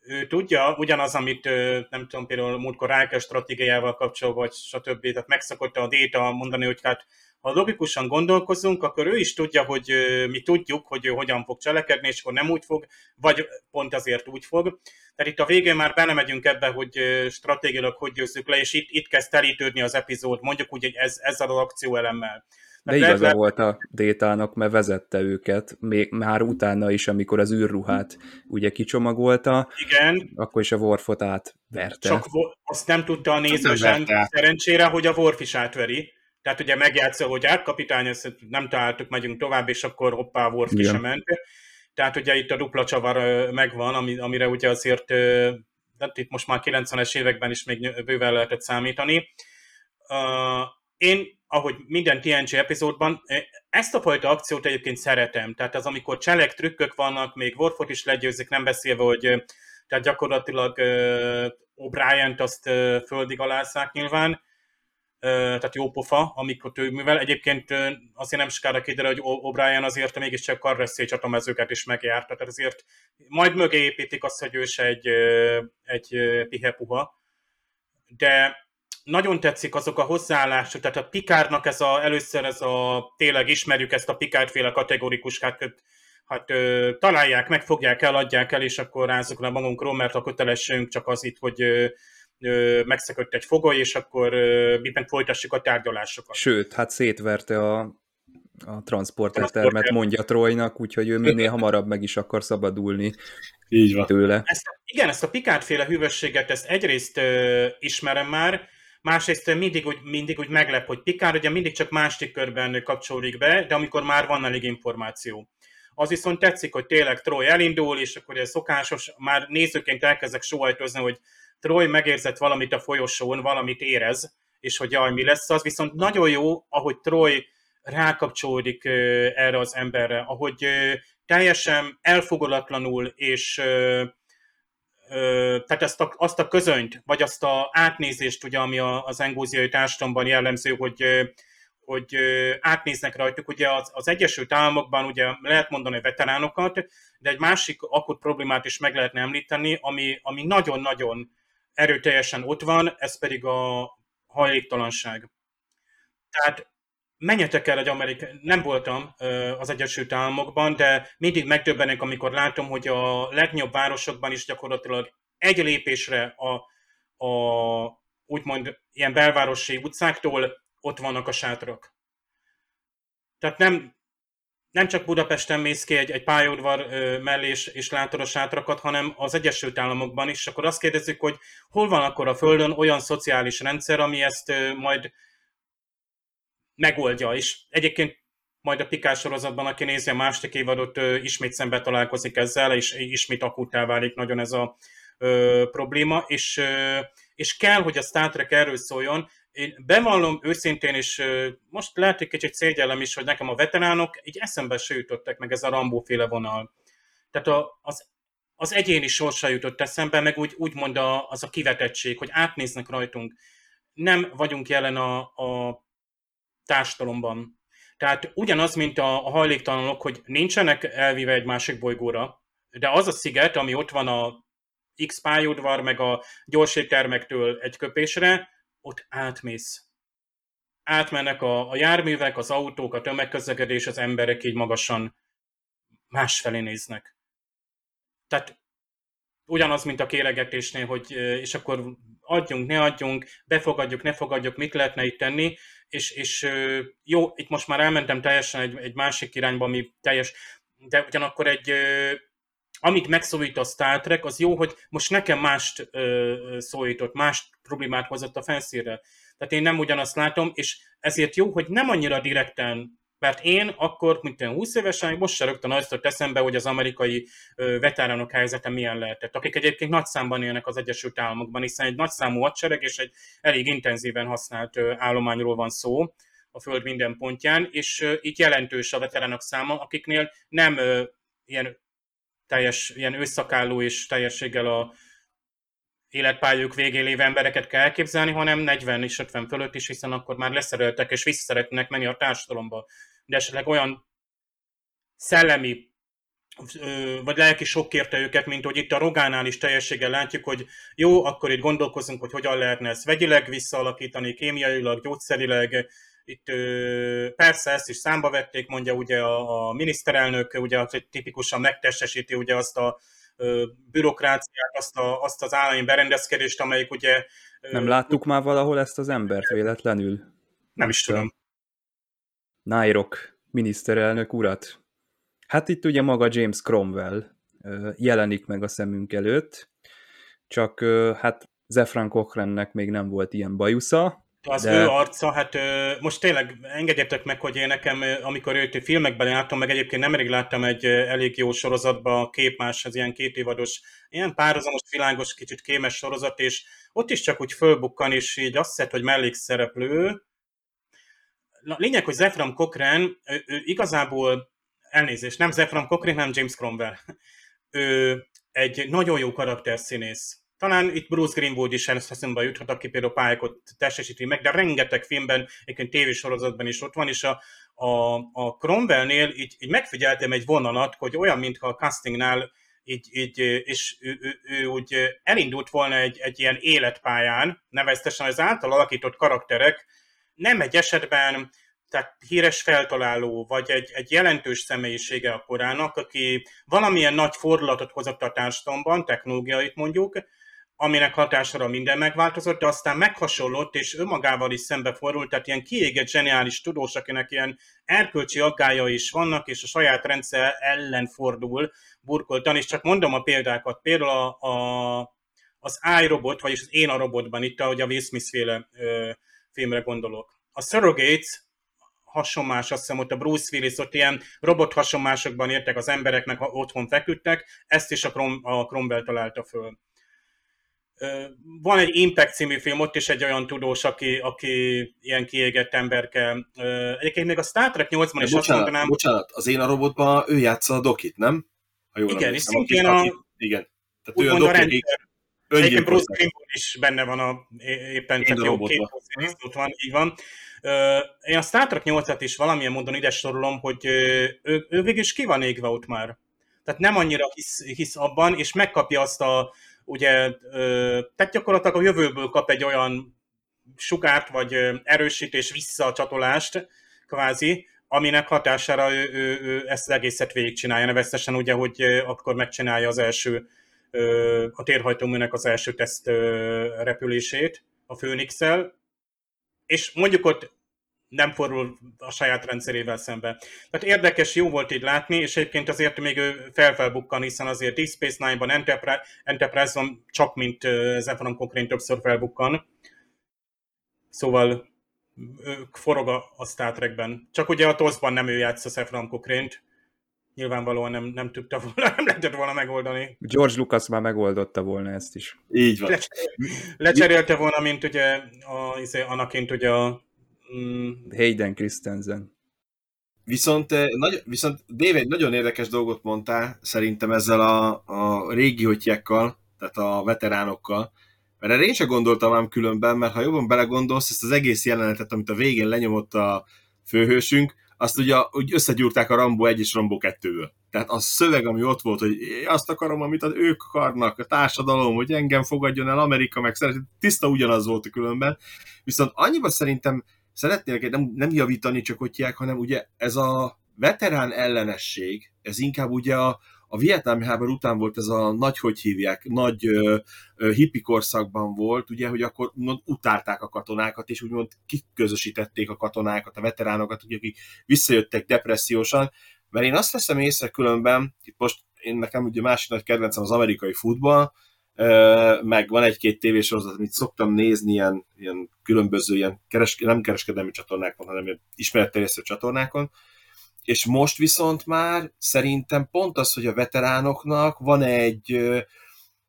ő tudja, ugyanaz, amit nem tudom, például múltkor Ráke stratégiával kapcsolatban, vagy stb. Tehát megszokott a Déta mondani, hogy hát ha logikusan gondolkozunk, akkor ő is tudja, hogy mi tudjuk, hogy ő hogyan fog cselekedni, és akkor nem úgy fog, vagy pont azért úgy fog. Tehát itt a végén már belemegyünk ebbe, hogy stratégiailag hogy győzzük le, és itt, itt kezd telítődni az epizód, mondjuk úgy, hogy ez, ezzel az akcióelemmel. De igaza lehet, volt a Détának, mert vezette őket, még már utána is, amikor az űrruhát ugye kicsomagolta, Igen. akkor is a Worfot átverte. Csak azt nem tudta a néző sem, szerencsére, hogy a Worf is átveri. Tehát ugye megjátsza, hogy átkapitány, ezt nem találtuk, megyünk tovább, és akkor hoppá, Worf is ment. Tehát ugye itt a dupla csavar megvan, amire ugye azért, hát itt most már 90-es években is még bőven lehetett számítani. Én ahogy minden TNG epizódban, ezt a fajta akciót egyébként szeretem. Tehát az, amikor cselek, trükkök vannak, még Worfot is legyőzik, nem beszélve, hogy tehát gyakorlatilag O'Brien-t azt földig alázzák nyilván, tehát jó pofa, amikor ő, mivel egyébként azért nem sokára kiderül, hogy O'Brien azért mégiscsak karreszé csatamezőket is megjárt, tehát azért majd mögé építik azt, hogy ő se egy, egy uh, pihepuha, de nagyon tetszik azok a hozzáállások, tehát a Pikárnak ez a, először ez a, tényleg ismerjük ezt a Pikárféle kategorikus, hát hát ö, találják, megfogják el, adják el, és akkor rázzuk le magunkról, mert a kötelességünk csak az itt, hogy ö, megszökött egy fogoly, és akkor ö, mi meg folytassuk a tárgyalásokat. Sőt, hát szétverte a, a transportertermet, mondja Trojnak, úgyhogy ő minél hamarabb meg is akar szabadulni Így van. tőle. Ezt, igen, ezt a pikátféle hűvösséget, ezt egyrészt ö, ismerem már, másrészt mindig úgy, mindig úgy meglep, hogy Pikár ugye mindig csak másik körben kapcsolódik be, de amikor már van elég információ. Az viszont tetszik, hogy tényleg Troy elindul, és akkor ez szokásos, már nézőként elkezdek sóhajtozni, hogy Troy megérzett valamit a folyosón, valamit érez, és hogy jaj, mi lesz az, viszont nagyon jó, ahogy Troy rákapcsolódik erre az emberre, ahogy teljesen elfogadatlanul és tehát azt a, azt a közönyt, vagy azt a átnézést, ugye, ami az engóziai társadalomban jellemző, hogy hogy átnéznek rajtuk. Ugye az, az Egyesült Államokban ugye lehet mondani veteránokat, de egy másik akut problémát is meg lehetne említeni, ami, ami nagyon-nagyon erőteljesen ott van, ez pedig a hajléktalanság. Tehát menjetek el egy Amerika, nem voltam az Egyesült Államokban, de mindig megdöbbenek, amikor látom, hogy a legnagyobb városokban is gyakorlatilag egy lépésre a, a úgymond ilyen belvárosi utcáktól ott vannak a sátrak. Tehát nem, nem csak Budapesten mész ki egy, egy pályaudvar mellé és, és látod a sátrakat, hanem az Egyesült Államokban is. Akkor azt kérdezzük, hogy hol van akkor a Földön olyan szociális rendszer, ami ezt majd megoldja, és egyébként majd a Pikás sorozatban, aki nézi a második évadot, ismét szembe találkozik ezzel, és ismét akutá válik nagyon ez a ö, probléma, és, ö, és kell, hogy a Star Trek erről szóljon. Én bevallom őszintén, és most lehet, hogy kicsit szégyellem is, hogy nekem a veteránok így eszembe se jutottak meg ez a Rambó féle vonal. Tehát a, az, az egyéni sorsa jutott eszembe, meg úgy, úgymond a, az a kivetettség, hogy átnéznek rajtunk. Nem vagyunk jelen a, a társadalomban. Tehát ugyanaz, mint a, a hajléktalanok, hogy nincsenek elvíve egy másik bolygóra, de az a sziget, ami ott van a X pályaudvar, meg a gyorséttermektől egy köpésre, ott átmész. Átmennek a, a járművek, az autók, a tömegközlekedés, az emberek így magasan másfelé néznek. Tehát ugyanaz, mint a kéregetésnél, hogy és akkor adjunk, ne adjunk, befogadjuk, ne fogadjuk, mit lehetne itt tenni, és, és jó, itt most már elmentem teljesen egy, egy másik irányba, ami teljes, de ugyanakkor egy, amit megszólít a Star Trek, az jó, hogy most nekem mást ö, szólított, más problémát hozott a felszínre. Tehát én nem ugyanazt látom, és ezért jó, hogy nem annyira direkten mert én akkor, mint én 20 évesen, most se rögtön azt eszembe, hogy az amerikai veteránok helyzete milyen lehetett, akik egyébként nagy számban élnek az Egyesült Államokban, hiszen egy nagy számú hadsereg és egy elég intenzíven használt állományról van szó a Föld minden pontján, és itt jelentős a veteránok száma, akiknél nem ilyen teljes, ilyen őszakálló és teljességgel a életpályuk végén lévő embereket kell elképzelni, hanem 40 és 50 fölött is, hiszen akkor már leszereltek és vissza szeretnek menni a társadalomba. De esetleg olyan szellemi vagy lelki sok érte őket, mint hogy itt a Rogánál is teljességgel látjuk, hogy jó, akkor itt gondolkozunk, hogy hogyan lehetne ezt vegyileg visszaalakítani, kémiailag, gyógyszerileg. Itt persze ezt is számba vették, mondja ugye a, a miniszterelnök, ugye tipikusan megtestesíti ugye azt a bürokráciát, azt, a, azt az állami berendezkedést, amelyik ugye... Nem láttuk már valahol ezt az embert véletlenül? Nem is tudom. Nairok miniszterelnök urat. Hát itt ugye maga James Cromwell jelenik meg a szemünk előtt, csak hát Zefran Cochrannek még nem volt ilyen bajusza, az de... ő arca, hát most tényleg engedjetek meg, hogy én nekem, amikor őt filmekben láttam, meg egyébként nemrég láttam egy elég jó sorozatban, a Képmás, az ilyen két évados, ilyen párhuzamos, világos, kicsit kémes sorozat, és ott is csak úgy fölbukkan, és így azt szed, hogy mellékszereplő. Na, lényeg, hogy Zefram Cochrane, ő, ő igazából, elnézést, nem Zefram Cochrane, nem James Cromwell. ő egy nagyon jó karakterszínész talán itt Bruce Greenwood is eszembe juthat, aki például pályákat testesíti meg, de rengeteg filmben, egyébként tévésorozatban is ott van, és a, a, a Cromwellnél így, így megfigyeltem egy vonalat, hogy olyan, mintha a castingnál így, így és ő, ő, ő, úgy elindult volna egy, egy ilyen életpályán, neveztesen az által alakított karakterek nem egy esetben tehát híres feltaláló, vagy egy, egy jelentős személyisége a korának, aki valamilyen nagy fordulatot hozott a társadalomban, technológiait mondjuk, aminek hatására minden megváltozott, de aztán meghasonlott, és önmagával is szembefordult, tehát ilyen kiégett, zseniális tudós, akinek ilyen erkölcsi aggája is vannak, és a saját rendszer ellen fordul burkoltan, és csak mondom a példákat, például a, a, az iRobot, vagyis az Én a robotban, itt ahogy a Will Smith féle ö, filmre gondolok. A Surrogates hasonlás, azt hiszem ott a Bruce Willis, ott ilyen robot hasonlásokban értek az embereknek, ha otthon feküdtek, ezt is a, Crom- a Cromwell találta föl. Van egy Impact című film, ott is egy olyan tudós, aki, aki ilyen kiégett emberke. Egyébként még a Star Trek 8-ban is bocsánat, azt mondanám... Bocsánat, az én a robotban ő játsza a Dokit, nem? Ha jól igen, és szintén a... Igen. Tehát ő a Doki, akik Egyébként Bruce Greenwood is benne van a, éppen csak jó két ott van, így van. Én a Star Trek 8-at is valamilyen módon ide sorolom, hogy ő, ő végül is ki van égve ott már. Tehát nem annyira hisz, hisz abban, és megkapja azt a, ugye, tehát gyakorlatilag a jövőből kap egy olyan sugárt, vagy erősítés visszacsatolást, kvázi, aminek hatására ő, ő, ő ezt az egészet végigcsinálja, neveztesen ugye, hogy akkor megcsinálja az első, a térhajtóműnek az első teszt repülését a phoenix és mondjuk ott nem fordul a saját rendszerével szembe. Tehát érdekes, jó volt így látni, és egyébként azért még ő felfelbukkan, hiszen azért Deep Space Nine-ban, Enterprise, Enterprise-on csak mint Zephyron Cochrane többször felbukkan. Szóval ők forog a, a Star Trekben. Csak ugye a TOS-ban nem ő játsz a Zephyron Cochrane-t. Nyilvánvalóan nem, nem tudta volna, nem lehetett volna megoldani. George Lucas már megoldotta volna ezt is. Így van. Lecserélte volna, mint ugye a, izé, Anakin ugye a. Hayden Christensen. Viszont, eh, nagy, viszont Dave nagyon érdekes dolgot mondtál szerintem ezzel a, a régi hotyákkal, tehát a veteránokkal, mert erre én sem gondoltam ám különben, mert ha jobban belegondolsz, ezt az egész jelenetet, amit a végén lenyomott a főhősünk, azt ugye úgy összegyúrták a Rambo 1 és Rambo 2-ből. Tehát a szöveg, ami ott volt, hogy azt akarom, amit az ők akarnak, a társadalom, hogy engem fogadjon el Amerika, meg szeret, tiszta ugyanaz volt a különben. Viszont annyiban szerintem szeretnének nem, nem javítani csak ottják, hanem ugye ez a veterán ellenesség, ez inkább ugye a, a vietnámi háború után volt ez a nagy, hogy hívják, nagy ö, ö, hippi korszakban volt, ugye, hogy akkor úgymond utálták a katonákat, és úgymond kiközösítették a katonákat, a veteránokat, ugye, akik visszajöttek depressziósan, mert én azt veszem észre különben, itt most én nekem ugye másik nagy kedvencem az amerikai futball, meg van egy-két tévésorozat, amit szoktam nézni ilyen, ilyen különböző, ilyen keres, nem kereskedelmi csatornákon, hanem ismeretterjesztő csatornákon, és most viszont már szerintem pont az, hogy a veteránoknak van egy ö,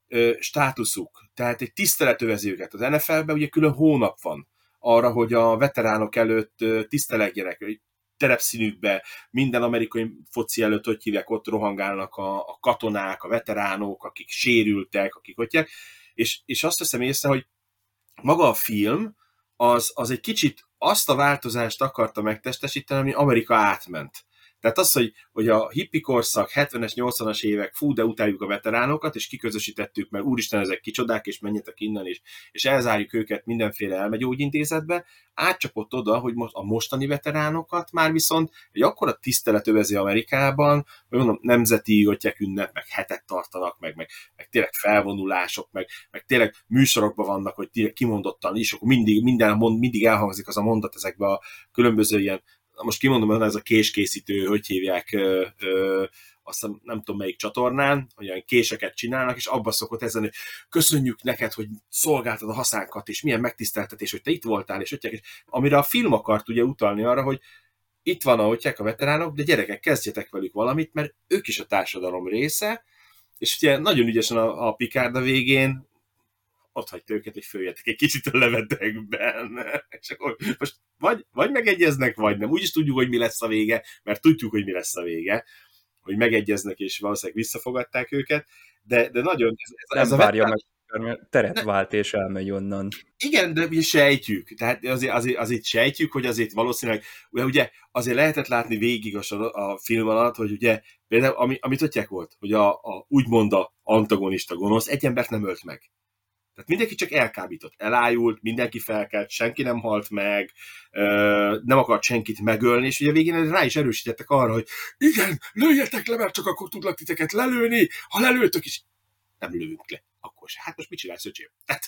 ö, státuszuk, tehát egy tisztelet övezi őket. Az NFL-ben ugye külön hónap van arra, hogy a veteránok előtt tisztelegjenek, terepszínükbe, minden amerikai foci előtt, hogy hívják, ott rohangálnak a, a katonák, a veteránok, akik sérültek, akik ott és, és azt teszem észre, hogy maga a film, az, az egy kicsit azt a változást akarta megtestesíteni, ami Amerika átment. Tehát az, hogy, hogy a hippi korszak, 70-es, 80-as évek, fú, de utáljuk a veteránokat, és kiközösítettük, mert úristen, ezek kicsodák, és menjetek innen, és, és elzárjuk őket mindenféle elmegyógyintézetbe, átcsapott oda, hogy most a mostani veteránokat már viszont egy akkora tisztelet övezi Amerikában, hogy mondom, nemzeti ígotják ünnep, meg hetet tartanak, meg, meg, meg tényleg felvonulások, meg, meg tényleg műsorokban vannak, hogy kimondottan is, akkor mindig, minden mindig elhangzik az a mondat ezekbe a különböző ilyen most kimondom, ez a késkészítő, hogy hívják, ö, ö, azt nem tudom melyik csatornán, olyan késeket csinálnak, és abba szokott ezen, hogy köszönjük neked, hogy szolgáltad a haszánkat, és milyen megtiszteltetés, hogy te itt voltál, és ötják, és amire a film akart ugye utalni arra, hogy itt van, ahogy a veteránok, de gyerekek, kezdjetek velük valamit, mert ők is a társadalom része, és ugye nagyon ügyesen a, a Picard a végén ott hagyta őket, hogy följetek egy kicsit a levetekben. És akkor most vagy, vagy megegyeznek, vagy nem. Úgyis tudjuk, hogy mi lesz a vége, mert tudjuk, hogy mi lesz a vége, hogy megegyeznek, és valószínűleg visszafogadták őket, de, de nagyon... Ez, ez nem ez várja meg mert teret vált és elmegy onnan. Igen, de ugye sejtjük, tehát azért, azért, azért sejtjük, hogy azért valószínűleg, ugye, ugye azért lehetett látni végig a, a film alatt, hogy ugye például, ami, amit ott volt, hogy a, a úgymond a antagonista gonosz egy embert nem ölt meg. Tehát mindenki csak elkábított, elájult, mindenki felkelt, senki nem halt meg, nem akart senkit megölni, és ugye a végén rá is erősítettek arra, hogy igen, lőjetek le, mert csak akkor tudlak titeket lelőni, ha lelőtök is, nem lövünk le akkor se. Hát most mit csinálsz, öcsém? Tehát,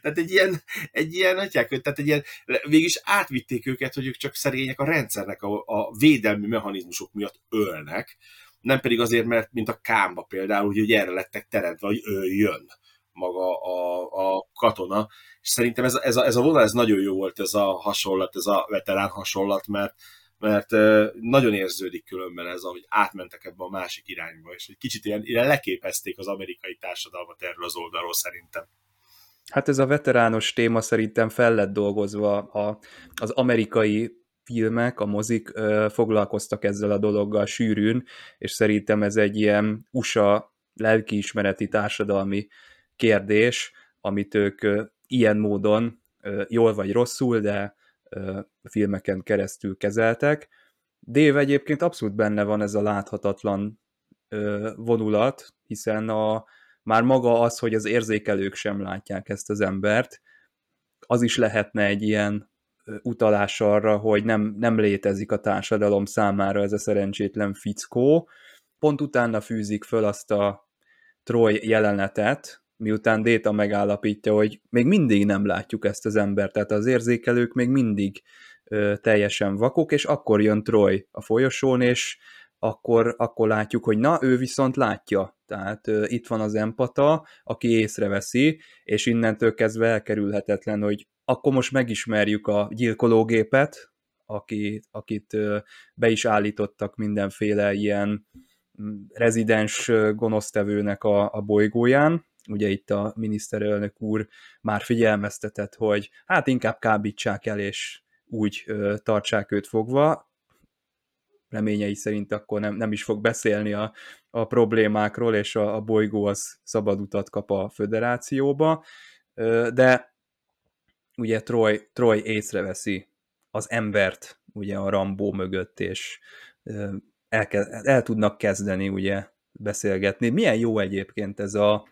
tehát egy ilyen, egy ilyen, hagyják, tehát egy ilyen, végig átvitték őket, hogy ők csak szerények a rendszernek a, a védelmi mechanizmusok miatt ölnek, nem pedig azért, mert mint a kámba például, hogy erre lettek teremtve, hogy ő jön maga a, a katona, és szerintem ez, ez, a, ez a vonal, ez nagyon jó volt, ez a hasonlat, ez a veterán hasonlat, mert mert nagyon érződik különben ez, ahogy átmentek ebbe a másik irányba, és egy kicsit ilyen, ilyen leképezték az amerikai társadalmat erről az oldalról szerintem. Hát ez a veterános téma szerintem fel lett dolgozva, a, az amerikai filmek, a mozik ö, foglalkoztak ezzel a dologgal sűrűn, és szerintem ez egy ilyen USA lelkiismereti társadalmi kérdés, amit ők ilyen módon, jól vagy rosszul, de filmeken keresztül kezeltek. Dave egyébként abszolút benne van ez a láthatatlan vonulat, hiszen a, már maga az, hogy az érzékelők sem látják ezt az embert, az is lehetne egy ilyen utalás arra, hogy nem, nem létezik a társadalom számára ez a szerencsétlen fickó. Pont utána fűzik föl azt a Troy jelenetet, miután Déta megállapítja, hogy még mindig nem látjuk ezt az embert, tehát az érzékelők még mindig ö, teljesen vakok, és akkor jön Troy a folyosón, és akkor, akkor látjuk, hogy na, ő viszont látja. Tehát ö, itt van az empata, aki észreveszi, és innentől kezdve elkerülhetetlen, hogy akkor most megismerjük a gyilkológépet, aki, akit ö, be is állítottak mindenféle ilyen mm, rezidens gonosztevőnek a, a bolygóján, ugye itt a miniszterelnök úr már figyelmeztetett, hogy hát inkább kábítsák el, és úgy ö, tartsák őt fogva, reményei szerint akkor nem, nem is fog beszélni a, a problémákról, és a, a bolygó az szabad utat kap a föderációba, de ugye Troy, Troy észreveszi az embert ugye a Rambó mögött, és el, el tudnak kezdeni ugye beszélgetni. Milyen jó egyébként ez a,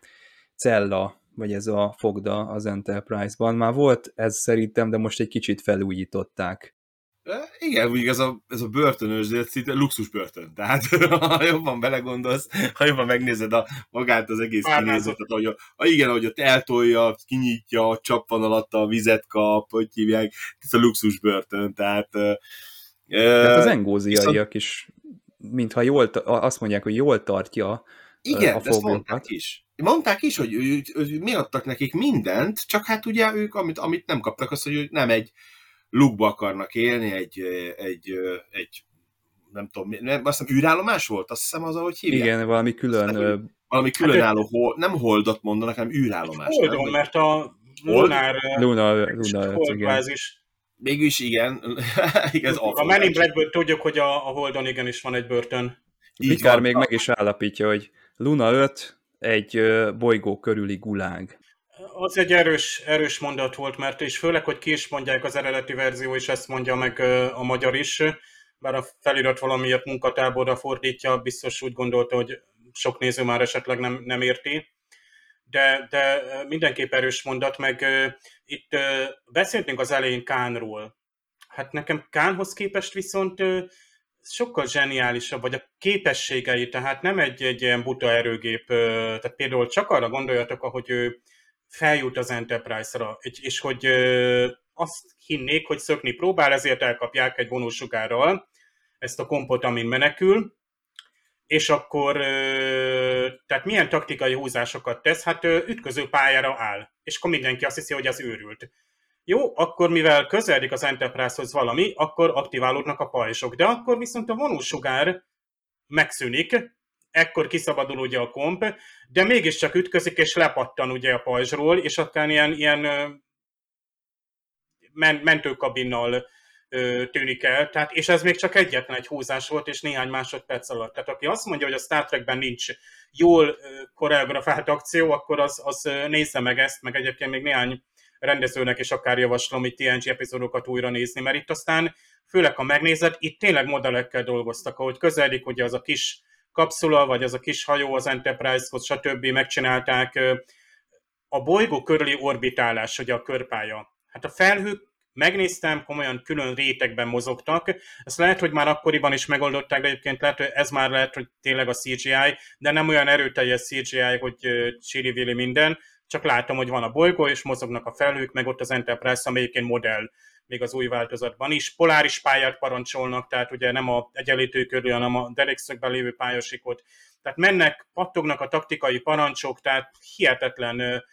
cella, vagy ez a fogda az Enterprise-ban. Már volt ez szerintem, de most egy kicsit felújították. Igen, úgy ez a, ez a börtönös, de szinte luxus börtön. Tehát ha jobban belegondolsz, ha jobban megnézed a, magát az egész kinézetet, ahogy a, a, igen, ahogy ott eltolja, kinyitja, a csappan alatt a vizet kap, hogy hívják, ez a luxus börtön. Tehát, tehát az engóziaiak viszont... is, mintha jól, azt mondják, hogy jól tartja igen, a ezt mondták is. Mondták is, hogy ő, ő, mi adtak nekik mindent, csak hát ugye ők, amit, amit nem kaptak, az, hogy ők nem egy lukba akarnak élni, egy, egy, egy nem tudom, nem, azt hiszem űrállomás volt? Azt hiszem az, ahogy hívják. Igen, valami külön... Aztán, valami különálló, hát, hol, nem holdot mondanak, hanem űrállomás. Holdon, nem? mert a Lunar, Luna, Luna, Luna Mégis igen, igaz, a Men in Blackből tudjuk, hogy a, a Holdon igenis van egy börtön. Mikár még meg is állapítja, hogy Luna 5 egy bolygó körüli gulág. Az egy erős, erős mondat volt, mert és főleg, hogy ki is mondják az eredeti verzió, és ezt mondja meg a magyar is, bár a felirat valamiért munkatáborra fordítja, biztos úgy gondolta, hogy sok néző már esetleg nem, nem érti. De, de mindenképp erős mondat, meg itt beszéltünk az elején Kánról. Hát nekem Kánhoz képest viszont sokkal zseniálisabb, vagy a képességei, tehát nem egy, egy ilyen buta erőgép, tehát például csak arra gondoljatok, ahogy ő feljut az Enterprise-ra, és hogy azt hinnék, hogy szökni próbál, ezért elkapják egy vonósugárral ezt a kompot, amin menekül, és akkor, tehát milyen taktikai húzásokat tesz? Hát ütköző pályára áll, és akkor mindenki azt hiszi, hogy az őrült. Jó, akkor mivel közeledik az Enterprise-hoz valami, akkor aktiválódnak a pajzsok. De akkor viszont a vonósugár megszűnik, ekkor kiszabadul ugye a komp, de mégiscsak ütközik és lepattan ugye a pajzsról, és akár ilyen, ilyen men- mentőkabinnal tűnik el, tehát, és ez még csak egyetlen egy húzás volt, és néhány másodperc alatt. Tehát aki azt mondja, hogy a Star Trekben nincs jól koreografált akció, akkor az, az nézze meg ezt, meg egyébként még néhány rendezőnek is akár javaslom itt TNG epizódokat újra nézni, mert itt aztán, főleg ha megnézed, itt tényleg modellekkel dolgoztak, ahogy közeledik ugye az a kis kapszula, vagy az a kis hajó az Enterprise-hoz, stb. megcsinálták, a bolygó körüli orbitálás, ugye a körpálya. Hát a felhők megnéztem, komolyan külön rétegben mozogtak. Ezt lehet, hogy már akkoriban is megoldották, de egyébként lehet, hogy ez már lehet, hogy tényleg a CGI, de nem olyan erőteljes CGI, hogy csiri minden, csak látom, hogy van a bolygó, és mozognak a felhők, meg ott az Enterprise, amelyiként modell még az új változatban is. Poláris pályát parancsolnak, tehát ugye nem a egyenlítő körül, hanem a derékszögben lévő pályasikot. Tehát mennek, pattognak a taktikai parancsok, tehát hihetetlen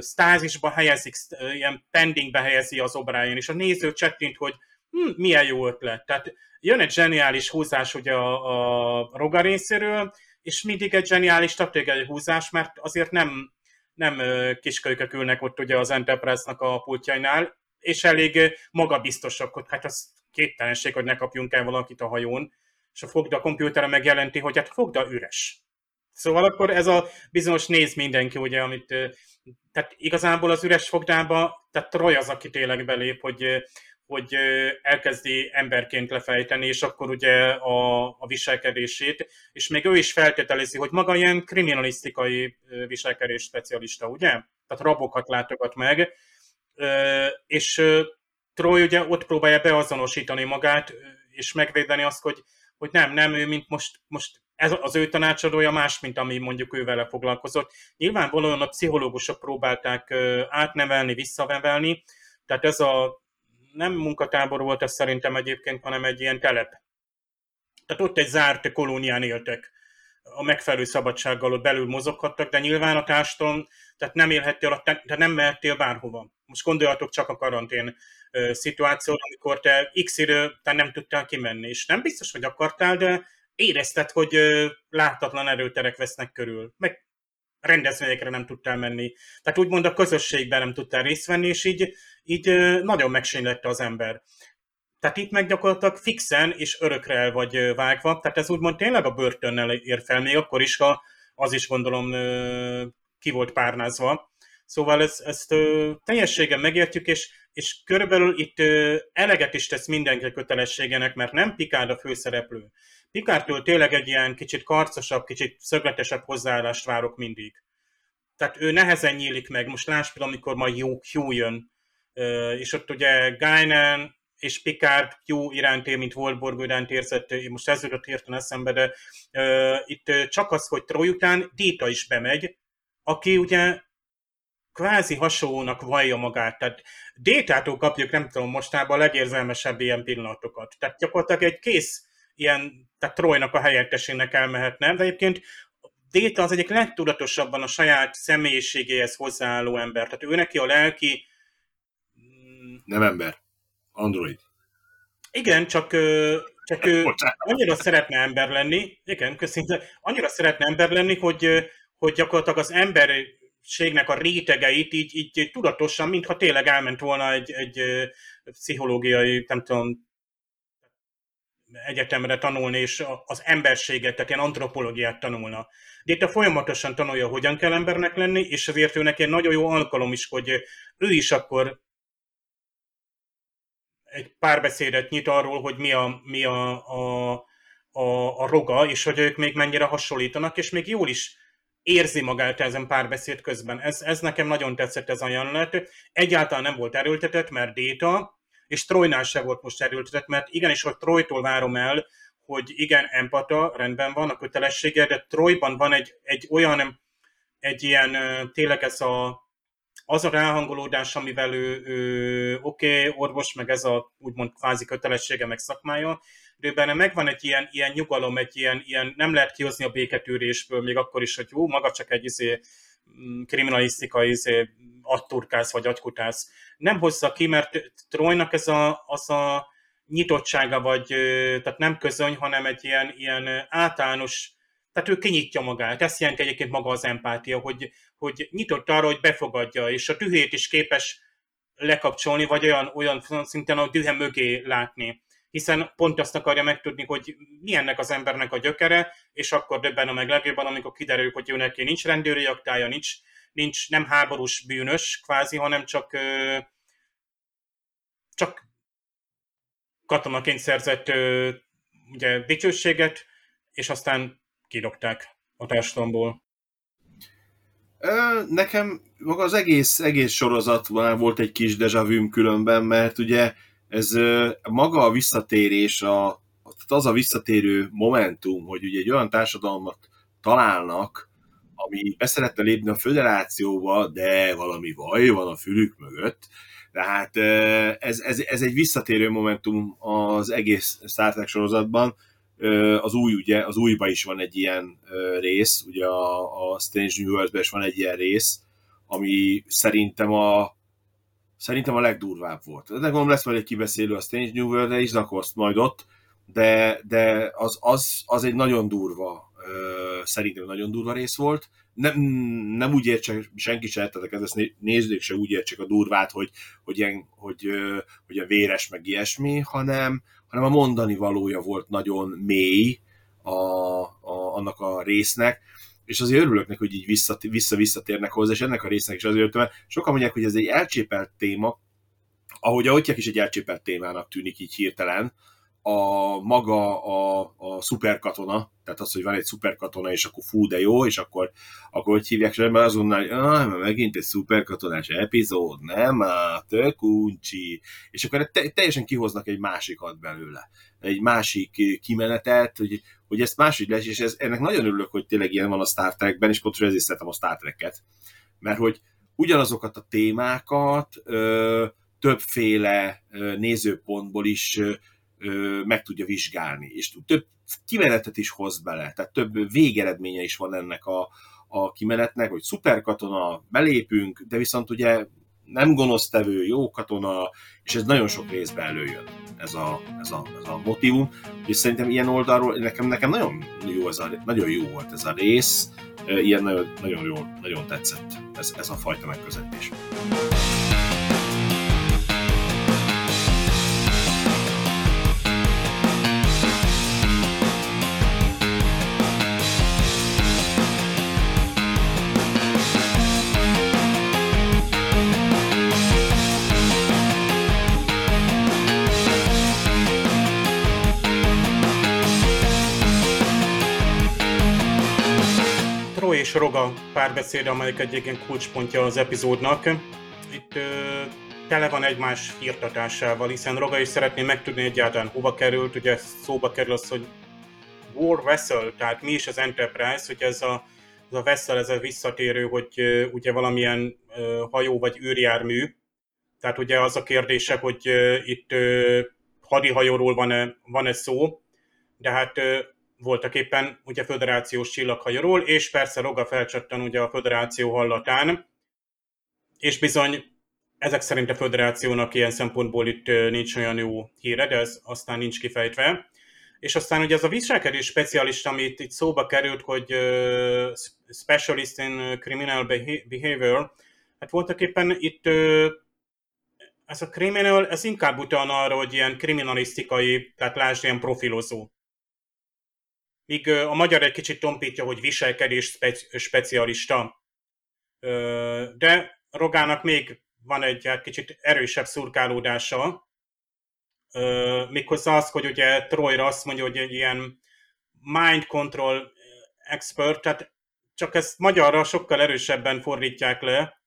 stázisba helyezik, ilyen pendingbe helyezi az O'Brien, és a néző csettint, hogy hm, milyen jó ötlet. Tehát jön egy zseniális húzás ugye a, a Roga részéről, és mindig egy zseniális stratégiai húzás, mert azért nem, nem kiskölykök ülnek ott ugye az Enterprise-nak a pultjainál, és elég magabiztosak, hát az képtelenség, hogy ne kapjunk el valakit a hajón, és a fogda a kompjúterre megjelenti, hogy hát fogda üres. Szóval akkor ez a bizonyos néz mindenki, ugye, amit, tehát igazából az üres fogdába, tehát Troy az, aki tényleg belép, hogy, hogy elkezdi emberként lefejteni, és akkor ugye a, a viselkedését, és még ő is feltételezi, hogy maga ilyen kriminalisztikai viselkedés specialista, ugye? Tehát rabokat látogat meg, és Troy ugye ott próbálja beazonosítani magát, és megvédeni azt, hogy, hogy nem, nem, ő mint most, most ez az ő tanácsadója más, mint ami mondjuk ő vele foglalkozott. Nyilvánvalóan a pszichológusok próbálták átnevelni, visszavevelni, tehát ez a nem munkatábor volt ez szerintem egyébként, hanem egy ilyen telep. Tehát ott egy zárt kolónián éltek a megfelelő szabadsággal ott belül mozoghattak, de nyilván a társadalom, tehát nem élhettél, tehát nem mehettél bárhova. Most gondoljatok csak a karantén szituációt, amikor te x idő, te nem tudtál kimenni, és nem biztos, hogy akartál, de érezted, hogy láthatatlan erőterek vesznek körül, meg rendezvényekre nem tudtál menni. Tehát úgymond a közösségben nem tudtál részt venni, és így, így nagyon megsínlette az ember. Tehát itt meg gyakorlatilag fixen és örökre el vagy vágva, tehát ez úgymond tényleg a börtönnel ér fel, még akkor is, ha az is gondolom ki volt párnázva. Szóval ezt, ezt teljességen megértjük, és, és körülbelül itt eleget is tesz mindenki kötelességenek, mert nem Pikád a főszereplő. Pikártól tényleg egy ilyen kicsit karcosabb, kicsit szögletesebb hozzáállást várok mindig. Tehát ő nehezen nyílik meg. Most láss például, amikor majd jó Hugh jön, és ott ugye Guinan és Picard jó iránt mint Volborg iránt érzett, most ez jutott érten eszembe, de itt csak az, hogy Troy után Dita is bemegy, aki ugye kvázi hasonlónak vallja magát. Tehát Détától kapjuk, nem tudom, mostában a legérzelmesebb ilyen pillanatokat. Tehát gyakorlatilag egy kész ilyen, tehát Troynak a helyettesének elmehetne, de egyébként Déta az egyik legtudatosabban a saját személyiségéhez hozzáálló ember. Tehát ő neki a lelki... Nem ember. Android. Igen, csak, csak ő annyira szeretne ember lenni, igen, köszönöm, annyira szeretne ember lenni, hogy, hogy gyakorlatilag az emberségnek a rétegeit így, így tudatosan, mintha tényleg elment volna egy, egy pszichológiai, nem tudom, egyetemre tanulni, és az emberséget, tehát ilyen antropológiát tanulna. De itt a folyamatosan tanulja, hogyan kell embernek lenni, és ezért ő neki nagyon jó alkalom is, hogy ő is akkor egy párbeszédet nyit arról, hogy mi a, mi a, a, a, a roga, és hogy ők még mennyire hasonlítanak, és még jól is érzi magát ezen párbeszéd közben. Ez, ez nekem nagyon tetszett ez a jelenet. Egyáltalán nem volt erőltetett, mert Déta, és Trojnál se volt most erőltetett, mert igenis, hogy Trojtól várom el, hogy igen, empata, rendben van a kötelessége, de Trojban van egy, egy olyan, egy ilyen, tényleg ez a, az a ráhangolódás, amivel ő, ő oké, okay, orvos, meg ez a úgymond kvázi kötelessége, meg szakmája, de benne megvan egy ilyen, ilyen nyugalom, egy ilyen, ilyen, nem lehet kihozni a béketűrésből, még akkor is, hogy jó, maga csak egy izé, mm, kriminalisztikai izé, agyturkász vagy agykutász. Nem hozza ki, mert Trojnak ez a, az a nyitottsága, vagy tehát nem közöny, hanem egy ilyen, ilyen általános tehát ő kinyitja magát, ezt jelenti egyébként maga az empátia, hogy, hogy nyitott arra, hogy befogadja, és a dühét is képes lekapcsolni, vagy olyan, olyan szinten a dühe mögé látni. Hiszen pont azt akarja megtudni, hogy mi ennek az embernek a gyökere, és akkor döbben a meg legjobban, amikor kiderül, hogy ő neki nincs rendőri aktája, nincs, nincs nem háborús bűnös kvázi, hanem csak csak katonaként szerzett ugye, dicsőséget, és aztán kidobták a társadalomból. Nekem maga az egész, egész sorozat volt egy kis dejavüm különben, mert ugye ez maga a visszatérés, a, az a visszatérő momentum, hogy ugye egy olyan társadalmat találnak, ami beszerette lépni a föderációba, de valami vaj van a fülük mögött. Tehát ez, ez, ez egy visszatérő momentum az egész Star Trek sorozatban. Az új, ugye, az újba is van egy ilyen rész, ugye a, a Strange New world is van egy ilyen rész, ami szerintem a szerintem a legdurvább volt. De gondolom lesz majd egy kibeszélő a Strange New world is, de akkor azt majd ott, de, de az, az, az egy nagyon durva szerintem nagyon durva rész volt. Nem, nem úgy értsek, senki se ettetek ezt nézzék se úgy értsek a durvát, hogy, hogy, ilyen, hogy, hogy a véres, meg ilyesmi, hanem, hanem a mondani valója volt nagyon mély a, a, annak a résznek, és azért örülök neki, hogy így vissza-visszatérnek hozzá, és ennek a résznek is azért mert sokan mondják, hogy ez egy elcsépelt téma, ahogy a is egy elcsépelt témának tűnik így hirtelen, a maga a, a szuperkatona, tehát az, hogy van egy szuperkatona, és akkor fú, de jó, és akkor, akkor hogy hívják, mert azonnal, hogy ah, megint egy szuperkatonás epizód, nem, á, tök uncsi, és akkor te, teljesen kihoznak egy másikat belőle, egy másik kimenetet, hogy, hogy ezt máshogy lesz, és ez, ennek nagyon örülök, hogy tényleg ilyen van a Star Trekben, és pontosan ezért szeretem a Star Trek-et, mert hogy ugyanazokat a témákat ö, többféle nézőpontból is meg tudja vizsgálni, és több kimenetet is hoz bele, tehát több végeredménye is van ennek a, a kimenetnek, hogy szuperkatona, belépünk, de viszont ugye nem gonosztevő, jó katona, és ez nagyon sok részben előjön, ez a, ez a, ez a motivum, és szerintem ilyen oldalról nekem, nekem nagyon jó, ez a, nagyon jó volt ez a rész, ilyen nagyon, nagyon jó, nagyon tetszett ez, ez a fajta megközelítés. Roga párbeszéd, amelyik egy ilyen kulcspontja az epizódnak. Itt ö, tele van egymás firtatásával, hiszen Roga is szeretné megtudni egyáltalán hova került, ugye szóba kerül az, hogy War Vessel, tehát mi is az Enterprise, hogy ez a, ez a Vessel, ez a visszatérő, hogy ö, ugye valamilyen ö, hajó vagy űrjármű, tehát ugye az a kérdése, hogy ö, itt ö, hadihajóról van-e, van-e szó, de hát voltak éppen ugye föderációs csillaghajóról, és persze Roga felcsattan ugye a föderáció hallatán, és bizony ezek szerint a föderációnak ilyen szempontból itt nincs olyan jó híre, de ez aztán nincs kifejtve. És aztán ugye az a viselkedés specialista, amit itt szóba került, hogy uh, specialist in criminal behavior, hát voltak éppen itt ez a criminal, ez inkább utalna arra, hogy ilyen kriminalisztikai, tehát lásd, ilyen profilozó míg a magyar egy kicsit tompítja, hogy viselkedés speci- specialista. De Rogának még van egy hát kicsit erősebb szurkálódása, méghozzá az, hogy ugye Troyra azt mondja, hogy egy ilyen mind control expert, tehát csak ezt magyarra sokkal erősebben fordítják le.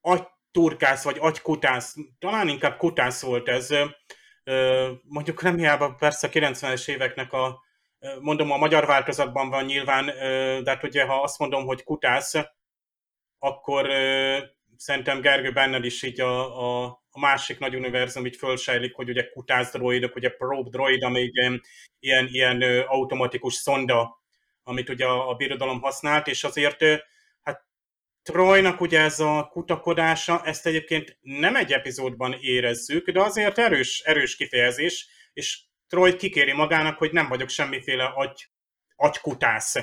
Agyturkász vagy agykutász, talán inkább kutász volt ez. Mondjuk nem hiába persze a 90-es éveknek a mondom, a magyar változatban van nyilván, de hát ugye, ha azt mondom, hogy kutász, akkor szerintem Gergő benned is így a, a, a másik nagy univerzum így fölsejlik, hogy ugye kutász droidok, ugye probe droid, ami ilyen, ilyen, ilyen automatikus szonda, amit ugye a, a birodalom használt, és azért hát Trojnak ugye ez a kutakodása, ezt egyébként nem egy epizódban érezzük, de azért erős, erős kifejezés, és Troy kikéri magának, hogy nem vagyok semmiféle agy, agykutász,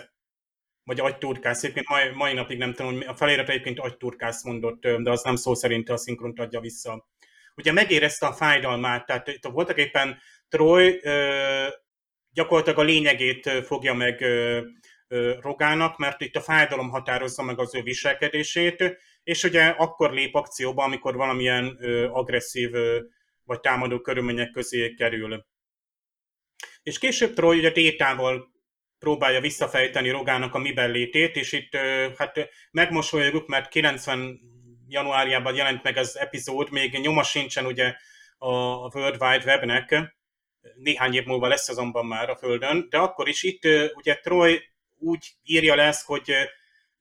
vagy agyturkász. Egyébként mai, mai napig nem tudom, a felirat egyébként agyturkász mondott, de az nem szó szerint a szinkront adja vissza. Ugye megérezte a fájdalmát, tehát itt voltak éppen Troy ö, gyakorlatilag a lényegét fogja meg ö, ö, Rogának, mert itt a fájdalom határozza meg az ő viselkedését, és ugye akkor lép akcióba, amikor valamilyen ö, agresszív ö, vagy támadó körülmények közé kerül. És később Troy ugye Détával próbálja visszafejteni Rogának a miben létét, és itt hát megmosolyogjuk, mert 90 januárjában jelent meg az epizód, még nyoma sincsen ugye a World Wide Webnek, néhány év múlva lesz azonban már a Földön, de akkor is itt ugye Troy úgy írja lesz, hogy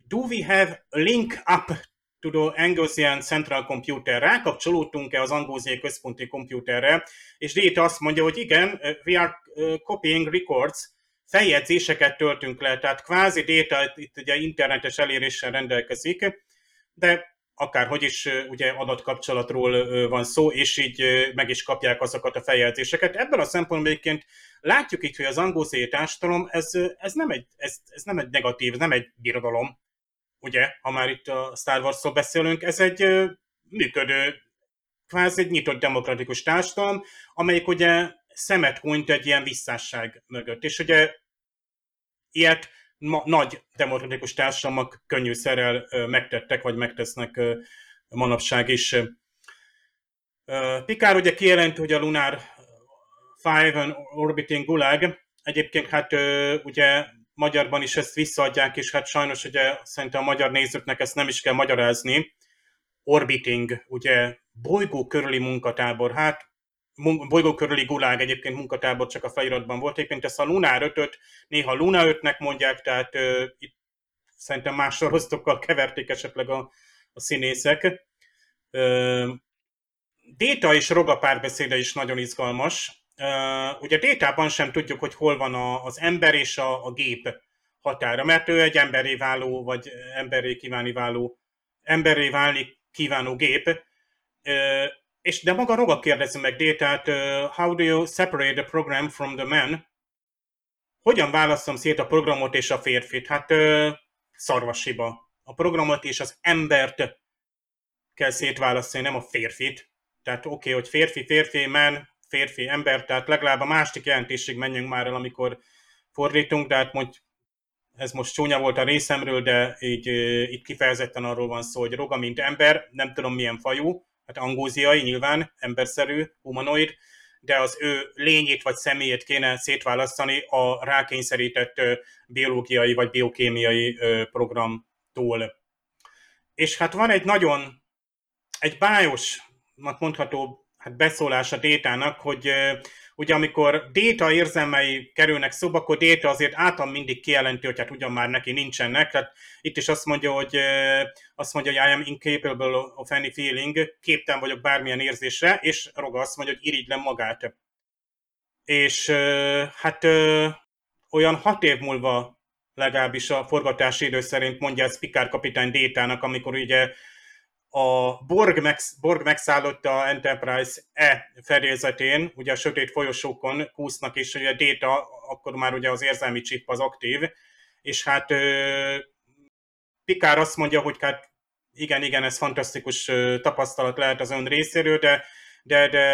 do we have link up the Angusian Central Computer? Rákapcsolódtunk-e az Angusiai központi komputerre? És Data azt mondja, hogy igen, we are copying records, feljegyzéseket töltünk le, tehát kvázi Data itt ugye internetes eléréssel rendelkezik, de akárhogy is ugye adatkapcsolatról van szó, és így meg is kapják azokat a feljegyzéseket. Ebben a szempontból egyébként látjuk itt, hogy az angolszéi társadalom, ez, ez, nem egy, ez, ez nem egy negatív, ez nem egy birodalom, ugye, ha már itt a Star Wars-ról beszélünk, ez egy működő, kvázi egy nyitott demokratikus társadalom, amelyik ugye szemet hunyt egy ilyen visszásság mögött. És ugye ilyet ma, nagy demokratikus társadalmak könnyűszerrel megtettek, vagy megtesznek manapság is. Pikár ugye kijelenti, hogy a Lunar 5 Orbiting Gulag, egyébként hát ugye magyarban is ezt visszaadják, és hát sajnos ugye szerintem a magyar nézőknek ezt nem is kell magyarázni. Orbiting, ugye bolygó körüli munkatábor, hát bolygó körüli gulág egyébként munkatábor csak a feliratban volt. Egyébként ezt a Lunár 5 néha Luna 5-nek mondják, tehát uh, itt szerintem más sorosztokkal keverték esetleg a, a színészek. Uh, Déta és Roga párbeszéde is nagyon izgalmas. Ugye Détában sem tudjuk, hogy hol van a, az ember és a, a gép határa, mert ő egy emberé váló, vagy emberé kívánni váló, emberé válni kívánó gép. És de maga Roga kérdezi meg Détát, how do you separate the program from the man? Hogyan választom szét a programot és a férfit? Hát szarvasiba. A programot és az embert kell szétválasztani, nem a férfit. Tehát oké, okay, hogy férfi, férfi, man, férfi, ember, tehát legalább a másik jelentésig menjünk már el, amikor fordítunk, de hát mondj, ez most csúnya volt a részemről, de így, itt kifejezetten arról van szó, hogy Roga, mint ember, nem tudom milyen fajú, hát angóziai nyilván, emberszerű, humanoid, de az ő lényét vagy személyét kéne szétválasztani a rákényszerített biológiai vagy biokémiai programtól. És hát van egy nagyon, egy bájosnak mondható hát beszólás a détának, hogy ugye amikor déta érzelmei kerülnek szóba, akkor déta azért által mindig kijelenti, hogy hát ugyan már neki nincsenek, tehát itt is azt mondja, hogy azt mondja, hogy I am incapable of any feeling, képtelen vagyok bármilyen érzésre, és Roga azt mondja, hogy irigylem magát. És hát olyan hat év múlva legalábbis a forgatási idő szerint mondja ezt Pikár kapitány Détának, amikor ugye a Borg, megsz, Borg megszállott a Enterprise E fedélzetén, ugye a sötét folyosókon kúsznak, és ugye a Data, akkor már ugye az érzelmi chip az aktív, és hát Pikár azt mondja, hogy hát igen, igen, ez fantasztikus tapasztalat lehet az ön részéről, de, de, de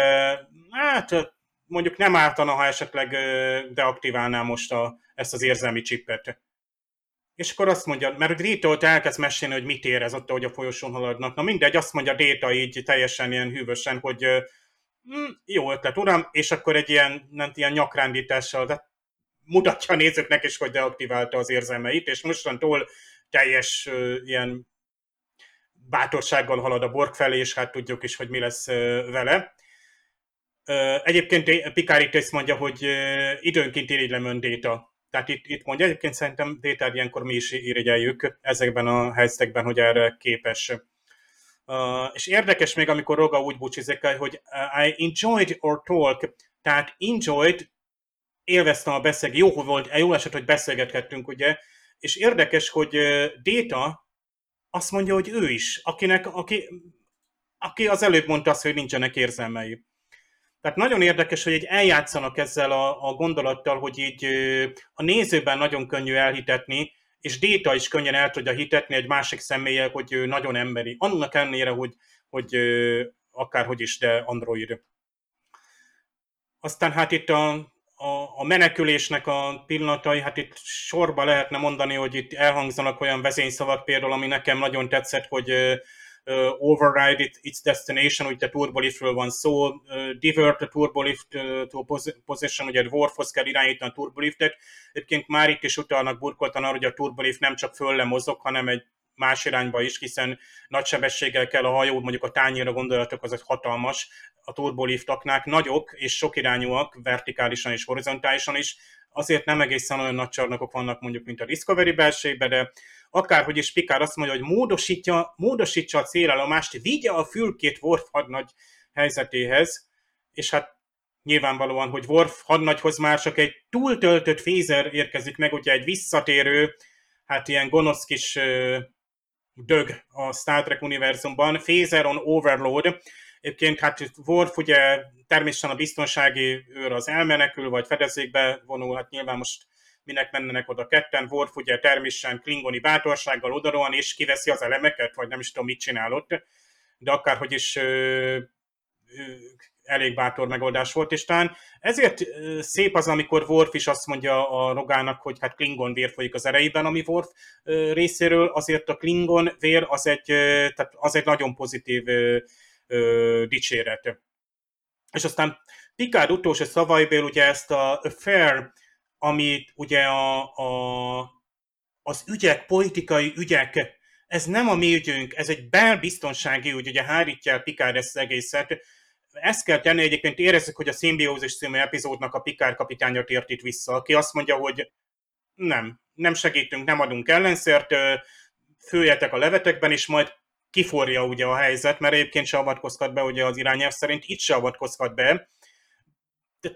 hát mondjuk nem ártana, ha esetleg deaktiválná most a, ezt az érzelmi csippet. És akkor azt mondja, mert Déta ott elkezd mesélni, hogy mit érez ott, hogy a folyosón haladnak. Na mindegy, azt mondja Déta így teljesen ilyen hűvösen, hogy hm, jó ötlet, uram, és akkor egy ilyen, nem, ilyen nyakrándítással, de mutatja a nézőknek is, hogy deaktiválta az érzelmeit, és mostantól teljes uh, ilyen bátorsággal halad a borg felé, és hát tudjuk is, hogy mi lesz uh, vele. Uh, egyébként Picard ezt mondja, hogy uh, időnként irigylem ön Déta, tehát itt, itt mondja, egyébként szerintem Déter ilyenkor mi is irigyeljük ezekben a helyzetekben, hogy erre képes. Uh, és érdekes még, amikor Roga úgy búcsúzik, hogy uh, I enjoyed our talk, tehát enjoyed, élveztem a beszélget, jó volt, jó esett, hogy beszélgethettünk, ugye, és érdekes, hogy uh, Déta azt mondja, hogy ő is, akinek, aki, aki az előbb mondta azt, hogy nincsenek érzelmei. Tehát nagyon érdekes, hogy egy eljátszanak ezzel a, a gondolattal, hogy így a nézőben nagyon könnyű elhitetni, és Déta is könnyen el tudja hitetni egy másik személye, hogy ő nagyon emberi. Annak ellenére, hogy, hogy akárhogy is, de android. Aztán hát itt a, a, a menekülésnek a pillanatai, hát itt sorba lehetne mondani, hogy itt elhangzanak olyan vezényszavak például, ami nekem nagyon tetszett, hogy override it, its destination, ugye turboliftről van szó, divert a turbolift to position, ugye Worfhoz kell irányítani a turboliftet. Egyébként már itt is utalnak burkoltan arra, hogy a turbolift nem csak fölle mozog, hanem egy más irányba is, hiszen nagy sebességgel kell a hajó, mondjuk a tányéra gondolatok, az egy hatalmas, a turboliftoknák nagyok és sokirányúak, vertikálisan és horizontálisan is, azért nem egészen olyan nagy csarnokok vannak mondjuk, mint a Discovery belségben, de akárhogy is Pikár azt mondja, hogy módosítja, módosítsa a célállomást, vigye a fülkét Worf hadnagy helyzetéhez, és hát nyilvánvalóan, hogy Worf hadnagyhoz már csak egy túltöltött fézer érkezik meg, ugye egy visszatérő, hát ilyen gonosz kis dög a Star Trek univerzumban, Phaser on Overload, Egyébként hát Worf ugye természetesen a biztonsági őr az elmenekül, vagy fedezékbe vonul, hát nyilván most minek mennenek oda ketten. Worf ugye természetesen klingoni bátorsággal odarohan, és kiveszi az elemeket, vagy nem is tudom, mit csinál ott, de akárhogy is ö, ö, elég bátor megoldás volt, és talán ezért szép az, amikor Worf is azt mondja a Rogának, hogy hát Klingon vér folyik az erejében, ami Worf részéről, azért a Klingon vér az egy, tehát az egy nagyon pozitív dicséret. És aztán Picard utolsó szavaiből ugye ezt a fair, amit ugye a, a, az ügyek, politikai ügyek, ez nem a mi ügyünk, ez egy belbiztonsági ügy, ugye hárítja el Picard ezt az egészet, ezt kell tenni, egyébként érezzük, hogy a szimbiózis című epizódnak a Pikár kapitánya tért itt vissza, aki azt mondja, hogy nem, nem segítünk, nem adunk ellenszert, főjetek a levetekben, és majd kiforja ugye a helyzet, mert egyébként se avatkozhat be ugye az irányelv szerint, itt se avatkozhat be. De,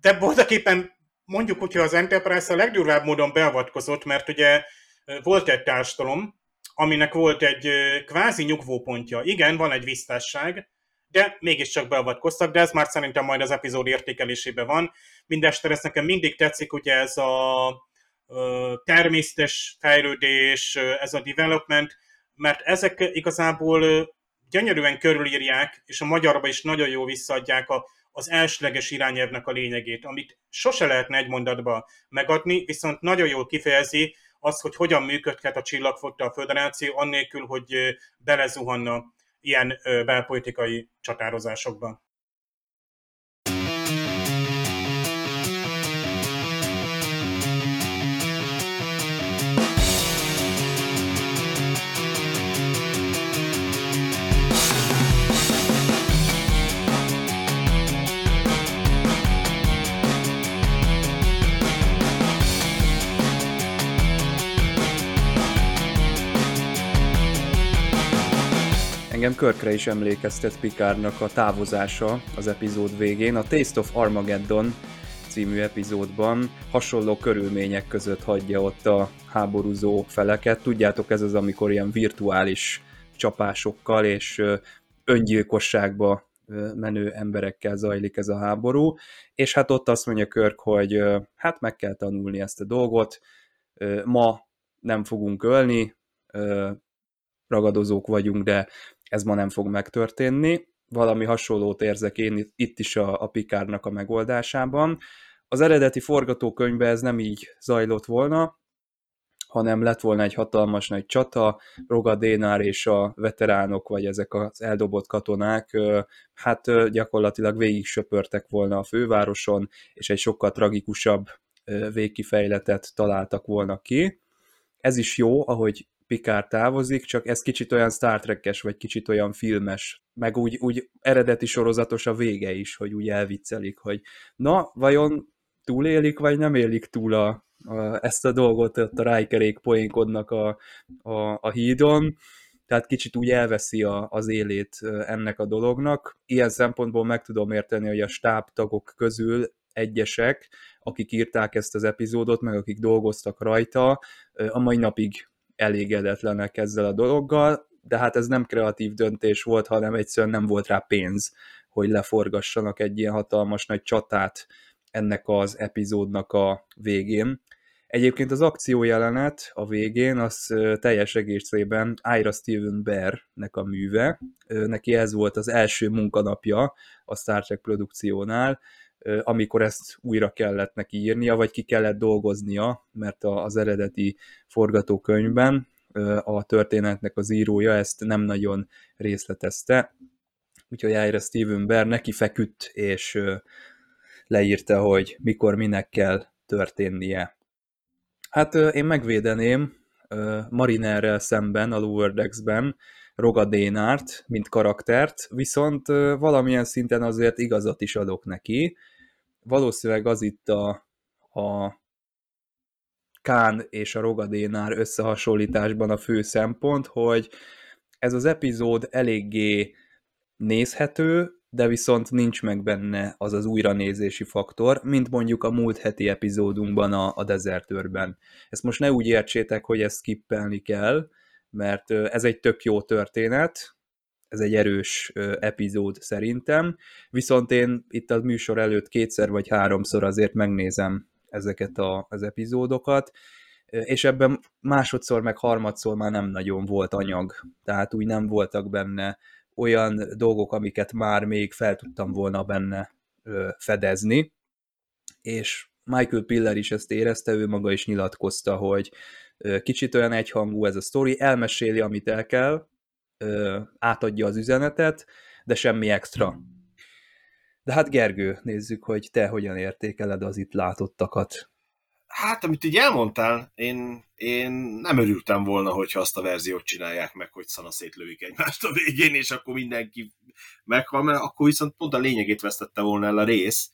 de voltak éppen mondjuk, hogyha az Enterprise a legdurvább módon beavatkozott, mert ugye volt egy társadalom, aminek volt egy kvázi nyugvópontja. Igen, van egy visszásság, de mégiscsak beavatkoztak, de ez már szerintem majd az epizód értékelésében van. Mindestre ez nekem mindig tetszik, ugye ez a természetes fejlődés, ez a development, mert ezek igazából gyönyörűen körülírják, és a magyarba is nagyon jó visszaadják a, az elsőleges irányelvnek a lényegét, amit sose lehetne egy mondatba megadni, viszont nagyon jól kifejezi az, hogy hogyan működhet a csillagfotta a föderáció, annélkül, hogy belezuhanna ilyen belpolitikai csatározásokba. Engem Körkre is emlékeztet Pikárnak a távozása az epizód végén. A Taste of Armageddon című epizódban hasonló körülmények között hagyja ott a háborúzó feleket. Tudjátok, ez az, amikor ilyen virtuális csapásokkal és öngyilkosságba menő emberekkel zajlik ez a háború, és hát ott azt mondja Körk, hogy hát meg kell tanulni ezt a dolgot, ma nem fogunk ölni, ragadozók vagyunk, de ez ma nem fog megtörténni. Valami hasonlót érzek én itt is a, a Pikárnak a megoldásában. Az eredeti forgatókönyvben ez nem így zajlott volna, hanem lett volna egy hatalmas nagy csata, Rogadénár és a veteránok, vagy ezek az eldobott katonák, hát gyakorlatilag végig söpörtek volna a fővároson, és egy sokkal tragikusabb végkifejletet találtak volna ki. Ez is jó, ahogy Picard távozik, csak ez kicsit olyan Star Trek-es, vagy kicsit olyan filmes, meg úgy, úgy eredeti sorozatos a vége is, hogy úgy elviccelik, hogy na, vajon túlélik, vagy nem élik túl a, a, ezt a dolgot, ott a rájkerék poénkodnak a, a, a hídon, tehát kicsit úgy elveszi a, az élét ennek a dolognak. Ilyen szempontból meg tudom érteni, hogy a stábtagok közül egyesek, akik írták ezt az epizódot, meg akik dolgoztak rajta, a mai napig elégedetlenek ezzel a dologgal, de hát ez nem kreatív döntés volt, hanem egyszerűen nem volt rá pénz, hogy leforgassanak egy ilyen hatalmas nagy csatát ennek az epizódnak a végén. Egyébként az akciójelenet a végén az teljes egészében Ira Steven Bear-nek a műve. Neki ez volt az első munkanapja a Star Trek produkciónál, amikor ezt újra kellett neki írnia, vagy ki kellett dolgoznia, mert az eredeti forgatókönyvben a történetnek az írója, ezt nem nagyon részletezte, úgyhogy Ira Steven Bear neki feküdt, és leírta, hogy mikor minek kell történnie. Hát én megvédeném Marinerrel szemben a Lower Decks-ben Rogadénárt, mint karaktert, viszont valamilyen szinten azért igazat is adok neki. Valószínűleg az itt a, a Kán és a Rogadénár összehasonlításban a fő szempont, hogy ez az epizód eléggé nézhető, de viszont nincs meg benne az az újranézési faktor, mint mondjuk a múlt heti epizódunkban a, a Desertőrben. Ezt most ne úgy értsétek, hogy ezt skippelni kell, mert ez egy tök jó történet, ez egy erős epizód szerintem, viszont én itt a műsor előtt kétszer vagy háromszor azért megnézem ezeket a, az epizódokat, és ebben másodszor meg harmadszor már nem nagyon volt anyag, tehát úgy nem voltak benne olyan dolgok, amiket már még fel tudtam volna benne fedezni, és Michael Piller is ezt érezte, ő maga is nyilatkozta, hogy kicsit olyan egyhangú ez a sztori, elmeséli, amit el kell, átadja az üzenetet, de semmi extra. De hát Gergő, nézzük, hogy te hogyan értékeled az itt látottakat. Hát, amit így elmondtál, én, én nem örültem volna, hogyha azt a verziót csinálják meg, hogy szana szétlőik egymást a végén, és akkor mindenki meghal, mert akkor viszont pont a lényegét vesztette volna el a rész,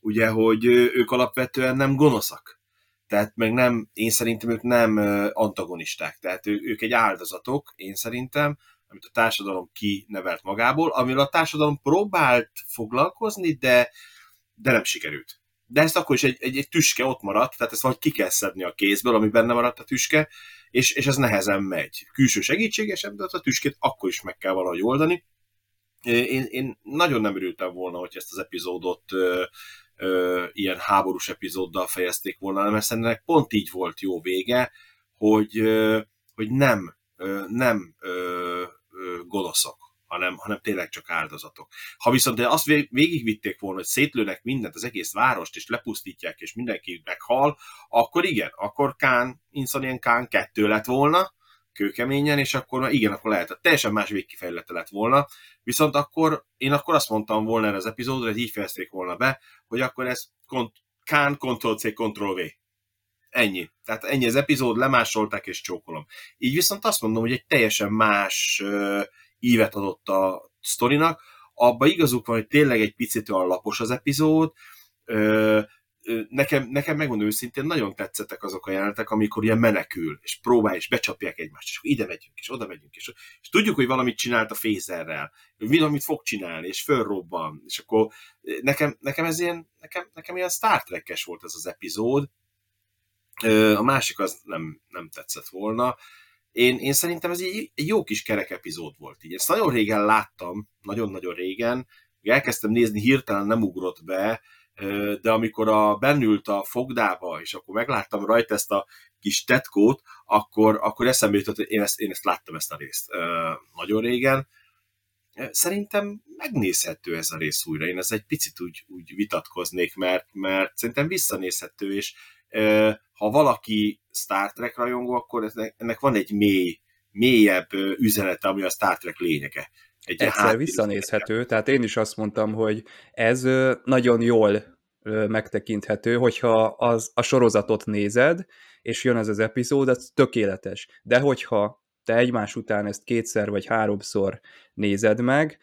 ugye, hogy ők alapvetően nem gonoszak. Tehát meg nem, én szerintem ők nem antagonisták, tehát ő, ők egy áldozatok, én szerintem, amit a társadalom kinevelt magából, amivel a társadalom próbált foglalkozni, de, de nem sikerült de ezt akkor is egy, egy, egy tüske ott maradt, tehát ezt valahogy ki kell szedni a kézből, ami benne maradt a tüske, és, és ez nehezen megy. Külső segítségesebb, de a tüskét akkor is meg kell valahogy oldani. Én, én nagyon nem örültem volna, hogy ezt az epizódot ö, ö, ilyen háborús epizóddal fejezték volna, mert szerintem pont így volt jó vége, hogy, ö, hogy nem, ö, nem ö, gonoszok hanem, hanem tényleg csak áldozatok. Ha viszont de azt végigvitték volna, hogy szétlőnek mindent, az egész várost, és lepusztítják, és mindenki meghal, akkor igen, akkor Kán, Insanian Kán kettő lett volna, kőkeményen, és akkor igen, akkor lehet, teljesen más végkifejlete lett volna, viszont akkor én akkor azt mondtam volna erre az epizódra, hogy így fejezték volna be, hogy akkor ez kont- Kán, Ctrl-C, Ctrl-V. Ennyi. Tehát ennyi az epizód, lemásolták és csókolom. Így viszont azt mondom, hogy egy teljesen más uh, ívet adott a sztorinak. Abba igazuk van, hogy tényleg egy picit olyan lapos az epizód, nekem, nekem megmondom őszintén, nagyon tetszettek azok a jelenetek, amikor ilyen menekül, és próbál, és becsapják egymást, és ide megyünk, és oda megyünk, és, és tudjuk, hogy valamit csinált a fézerrel, valamit fog csinálni, és fölrobban, és akkor nekem, nekem ez ilyen, nekem, nekem ilyen Star Trek-es volt ez az epizód, a másik az nem, nem tetszett volna, én, én szerintem ez egy, jó kis kerek epizód volt. Így. Ezt nagyon régen láttam, nagyon-nagyon régen, elkezdtem nézni, hirtelen nem ugrott be, de amikor a, bennült a fogdába, és akkor megláttam rajta ezt a kis tetkót, akkor, akkor eszembe jutott, hogy én ezt, én ezt láttam ezt a részt nagyon régen. Szerintem megnézhető ez a rész újra. Én ez egy picit úgy, úgy vitatkoznék, mert, mert szerintem visszanézhető, és ha valaki Star Trek rajongó, akkor ennek van egy mély, mélyebb üzenete, ami a Star Trek lényege. Egy Egyszer visszanézhető, tehát én is azt mondtam, hogy ez nagyon jól megtekinthető, hogyha az, a sorozatot nézed, és jön ez az epizód, az tökéletes. De hogyha te egymás után ezt kétszer vagy háromszor nézed meg,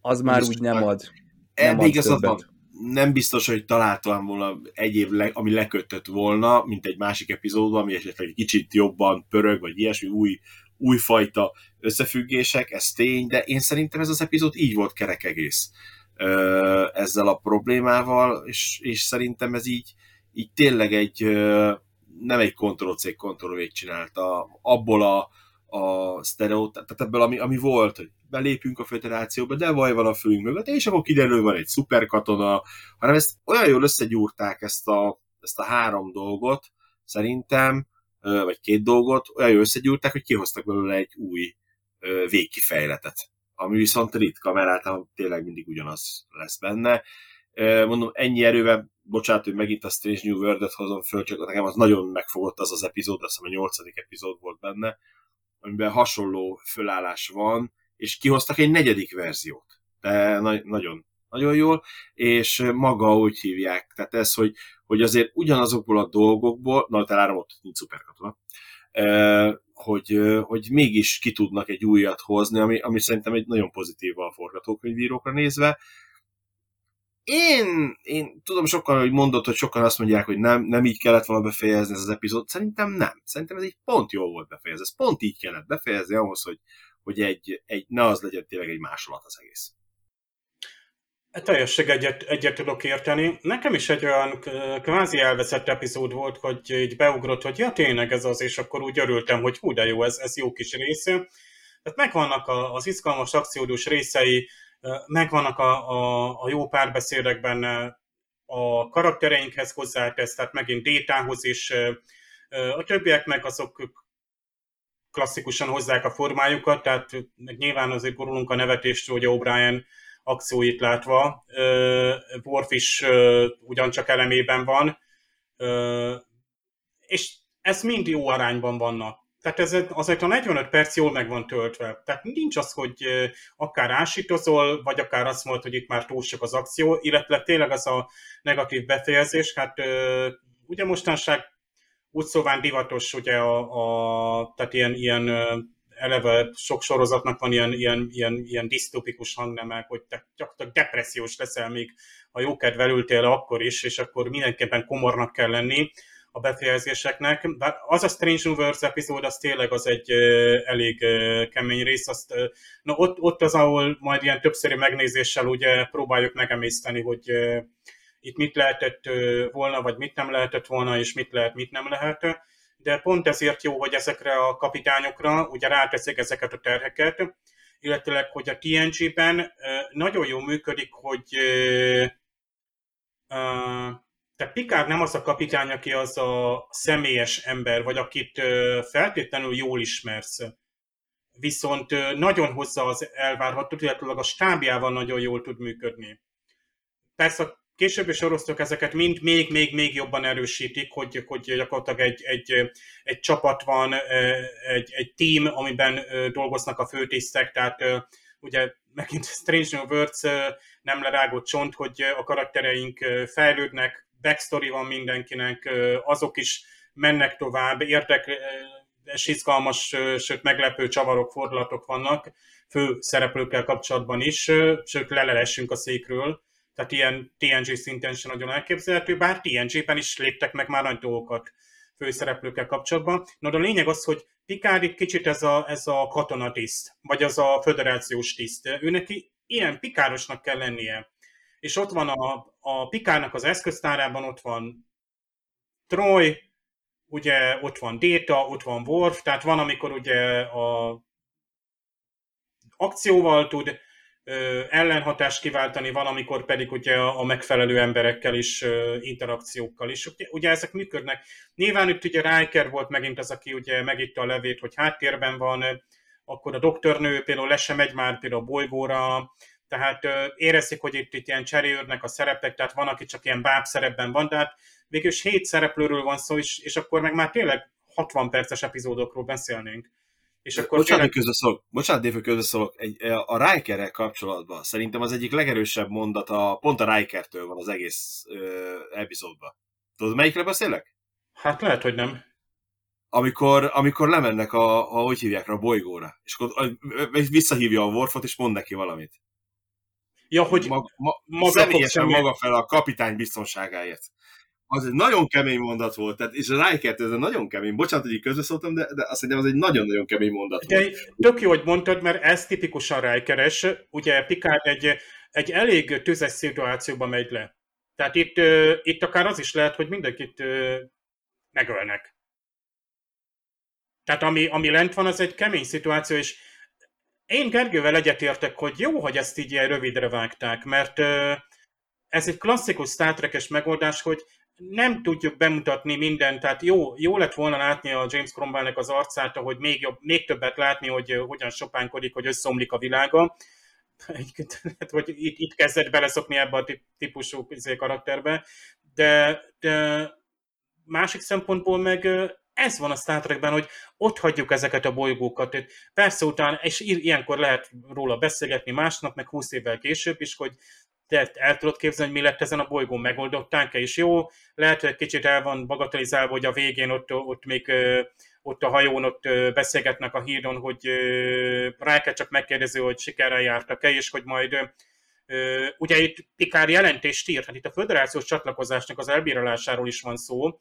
az már úgy nem ad. Nem ad többet nem biztos, hogy találtam volna egyéb, le, ami lekötött volna, mint egy másik epizódban, ami esetleg egy kicsit jobban pörög, vagy ilyesmi új, újfajta összefüggések, ez tény, de én szerintem ez az epizód így volt kerek egész ezzel a problémával, és, és szerintem ez így, így tényleg egy nem egy Ctrl-C, Ctrl-V csinálta, abból a, a sztereót, tehát ebből, ami, ami volt, hogy belépünk a föderációba, de vaj van a főünk mögött, és akkor kiderül, van egy szuperkatona, hanem ezt olyan jól összegyúrták ezt a, ezt a három dolgot, szerintem, vagy két dolgot, olyan jól összegyúrták, hogy kihoztak belőle egy új végkifejletet, ami viszont ritka, mert általában tényleg mindig ugyanaz lesz benne. Mondom, ennyi erővel, bocsánat, hogy megint a Strange New World-et hozom föl, csak nekem az nagyon megfogott az az epizód, azt hiszem a nyolcadik epizód volt benne, amiben hasonló fölállás van, és kihoztak egy negyedik verziót. De na- nagyon, nagyon jól, és maga úgy hívják, tehát ez, hogy, hogy azért ugyanazokból a dolgokból, na, talán ott nincs szuperkatona, hogy, hogy mégis ki tudnak egy újat hozni, ami, ami szerintem egy nagyon pozitív a forgatókönyvírókra nézve. Én, én tudom sokan, hogy mondott, hogy sokan azt mondják, hogy nem, nem így kellett volna befejezni ez az epizód. Szerintem nem. Szerintem ez egy pont jó volt befejezni. Ez pont így kellett befejezni ahhoz, hogy, hogy egy, egy, ne az legyen tényleg egy másolat az egész. Teljesség egyet, egyet tudok érteni. Nekem is egy olyan kvázi elveszett epizód volt, hogy így beugrott, hogy ja tényleg ez az, és akkor úgy örültem, hogy hú de jó, ez, ez jó kis rész. Tehát megvannak az izgalmas akciódus részei, megvannak a, a, a jó párbeszédek benne, a karaktereinkhez hozzátesz, tehát megint Détához is, a többiek meg azok klasszikusan hozzák a formájukat, tehát nyilván azért gurulunk a nevetéstől, hogy O'Brien akcióit látva. Worf is ugyancsak elemében van, és ez mind jó arányban vannak. Tehát ez azért a 45 perc jól meg van töltve. Tehát nincs az, hogy akár ásítozol, vagy akár azt mondod, hogy itt már túl sok az akció, illetve tényleg az a negatív befejezés. Hát ugye mostanság úgy szóván divatos, ugye a, a tehát ilyen, ilyen eleve sok sorozatnak van ilyen, ilyen, ilyen, ilyen disztopikus hangnemek, hogy te gyakorlatilag depressziós leszel még, ha jókedvel ültél akkor is, és akkor mindenképpen komornak kell lenni a befejezéseknek. De az a Strange Universe epizód, az tényleg az egy elég kemény rész. Azt, na ott, ott az, ahol majd ilyen többszöri megnézéssel ugye próbáljuk megemészteni, hogy itt mit lehetett volna, vagy mit nem lehetett volna, és mit lehet, mit nem lehet de pont ezért jó, hogy ezekre a kapitányokra ugye ráteszik ezeket a terheket, illetőleg, hogy a TNG-ben nagyon jó működik, hogy tehát Picard nem az a kapitány, aki az a személyes ember, vagy akit feltétlenül jól ismersz. Viszont nagyon hozza az elvárható, illetve a stábjával nagyon jól tud működni. Persze későbbi sorosztok ezeket mind még, még, még jobban erősítik, hogy, hogy gyakorlatilag egy, egy, egy csapat van, egy, egy team, amiben dolgoznak a főtisztek, tehát ugye megint Strange New Words nem lerágott csont, hogy a karaktereink fejlődnek, backstory van mindenkinek, azok is mennek tovább, érdekes, izgalmas, sőt meglepő csavarok, fordulatok vannak fő szereplőkkel kapcsolatban is, sőt lelelessünk a székről tehát ilyen TNG szinten sem nagyon elképzelhető, bár TNG-ben is léptek meg már nagy dolgokat főszereplőkkel kapcsolatban. No, de a lényeg az, hogy Picard itt kicsit ez a, ez a katonatiszt, vagy az a föderációs tiszt. Ő neki ilyen pikárosnak kell lennie. És ott van a, a Pikárnak az eszköztárában, ott van Troy, ugye ott van Data, ott van Worf, tehát van, amikor ugye a akcióval tud ellenhatást kiváltani, van, amikor pedig ugye a megfelelő emberekkel is, interakciókkal is. Ugye ezek működnek. Nyilván itt ugye Riker volt megint az, aki ugye megitta a levét, hogy háttérben van, akkor a doktornő például le sem megy már például a bolygóra, tehát érezik, hogy itt, itt ilyen cserélődnek a szerepek, tehát van, aki csak ilyen báb szerepben van, de hát végülis hét szereplőről van szó, és, és akkor meg már tényleg 60 perces epizódokról beszélnénk. És akkor bocsánat, tényleg... közbeszólok, bocsánat, Dave, közbeszólok. Egy, a Rikerrel kapcsolatban szerintem az egyik legerősebb mondat, a, pont a Rikertől van az egész ö, epizódban. Tudod, melyikre beszélek? Hát lehet, hogy nem. Amikor, amikor lemennek a, a, hogy hívják a bolygóra, és akkor visszahívja a Worfot, és mond neki valamit. Ja, hogy ma, ma, maga személyesen maga fel a kapitány biztonságáért az egy nagyon kemény mondat volt, tehát, és a Rikert ez egy nagyon kemény, bocsánat, hogy így közbeszóltam, de, de azt hiszem, az egy nagyon-nagyon kemény mondat de volt. Tök jó, hogy mondtad, mert ez tipikusan Rikeres, ugye Picard egy, egy elég tüzes szituációba megy le. Tehát itt, itt akár az is lehet, hogy mindenkit megölnek. Tehát ami, ami lent van, az egy kemény szituáció, és én Gergővel egyetértek, hogy jó, hogy ezt így ilyen rövidre vágták, mert ez egy klasszikus Star Trek-es megoldás, hogy nem tudjuk bemutatni mindent, tehát jó, jó lett volna látni a James Cromwellnek az arcát, hogy még, jobb, még többet látni, hogy hogyan sopánkodik, hogy összeomlik a világa. hogy itt, itt kezdett beleszokni ebbe a típusú izé, karakterbe, de, de másik szempontból meg ez van a Star Trekben, hogy ott hagyjuk ezeket a bolygókat. Persze után, és ilyenkor lehet róla beszélgetni másnap, meg 20 évvel később is, hogy te el tudod képzelni, hogy mi lett ezen a bolygón, megoldották-e, és jó, lehet, hogy egy kicsit el van bagatelizálva, hogy a végén ott, ott még ott a hajón ott beszélgetnek a hídon, hogy kell csak megkérdező, hogy sikerrel jártak-e, és hogy majd ugye itt Pikár jelentést írt, hát itt a föderációs csatlakozásnak az elbírálásáról is van szó.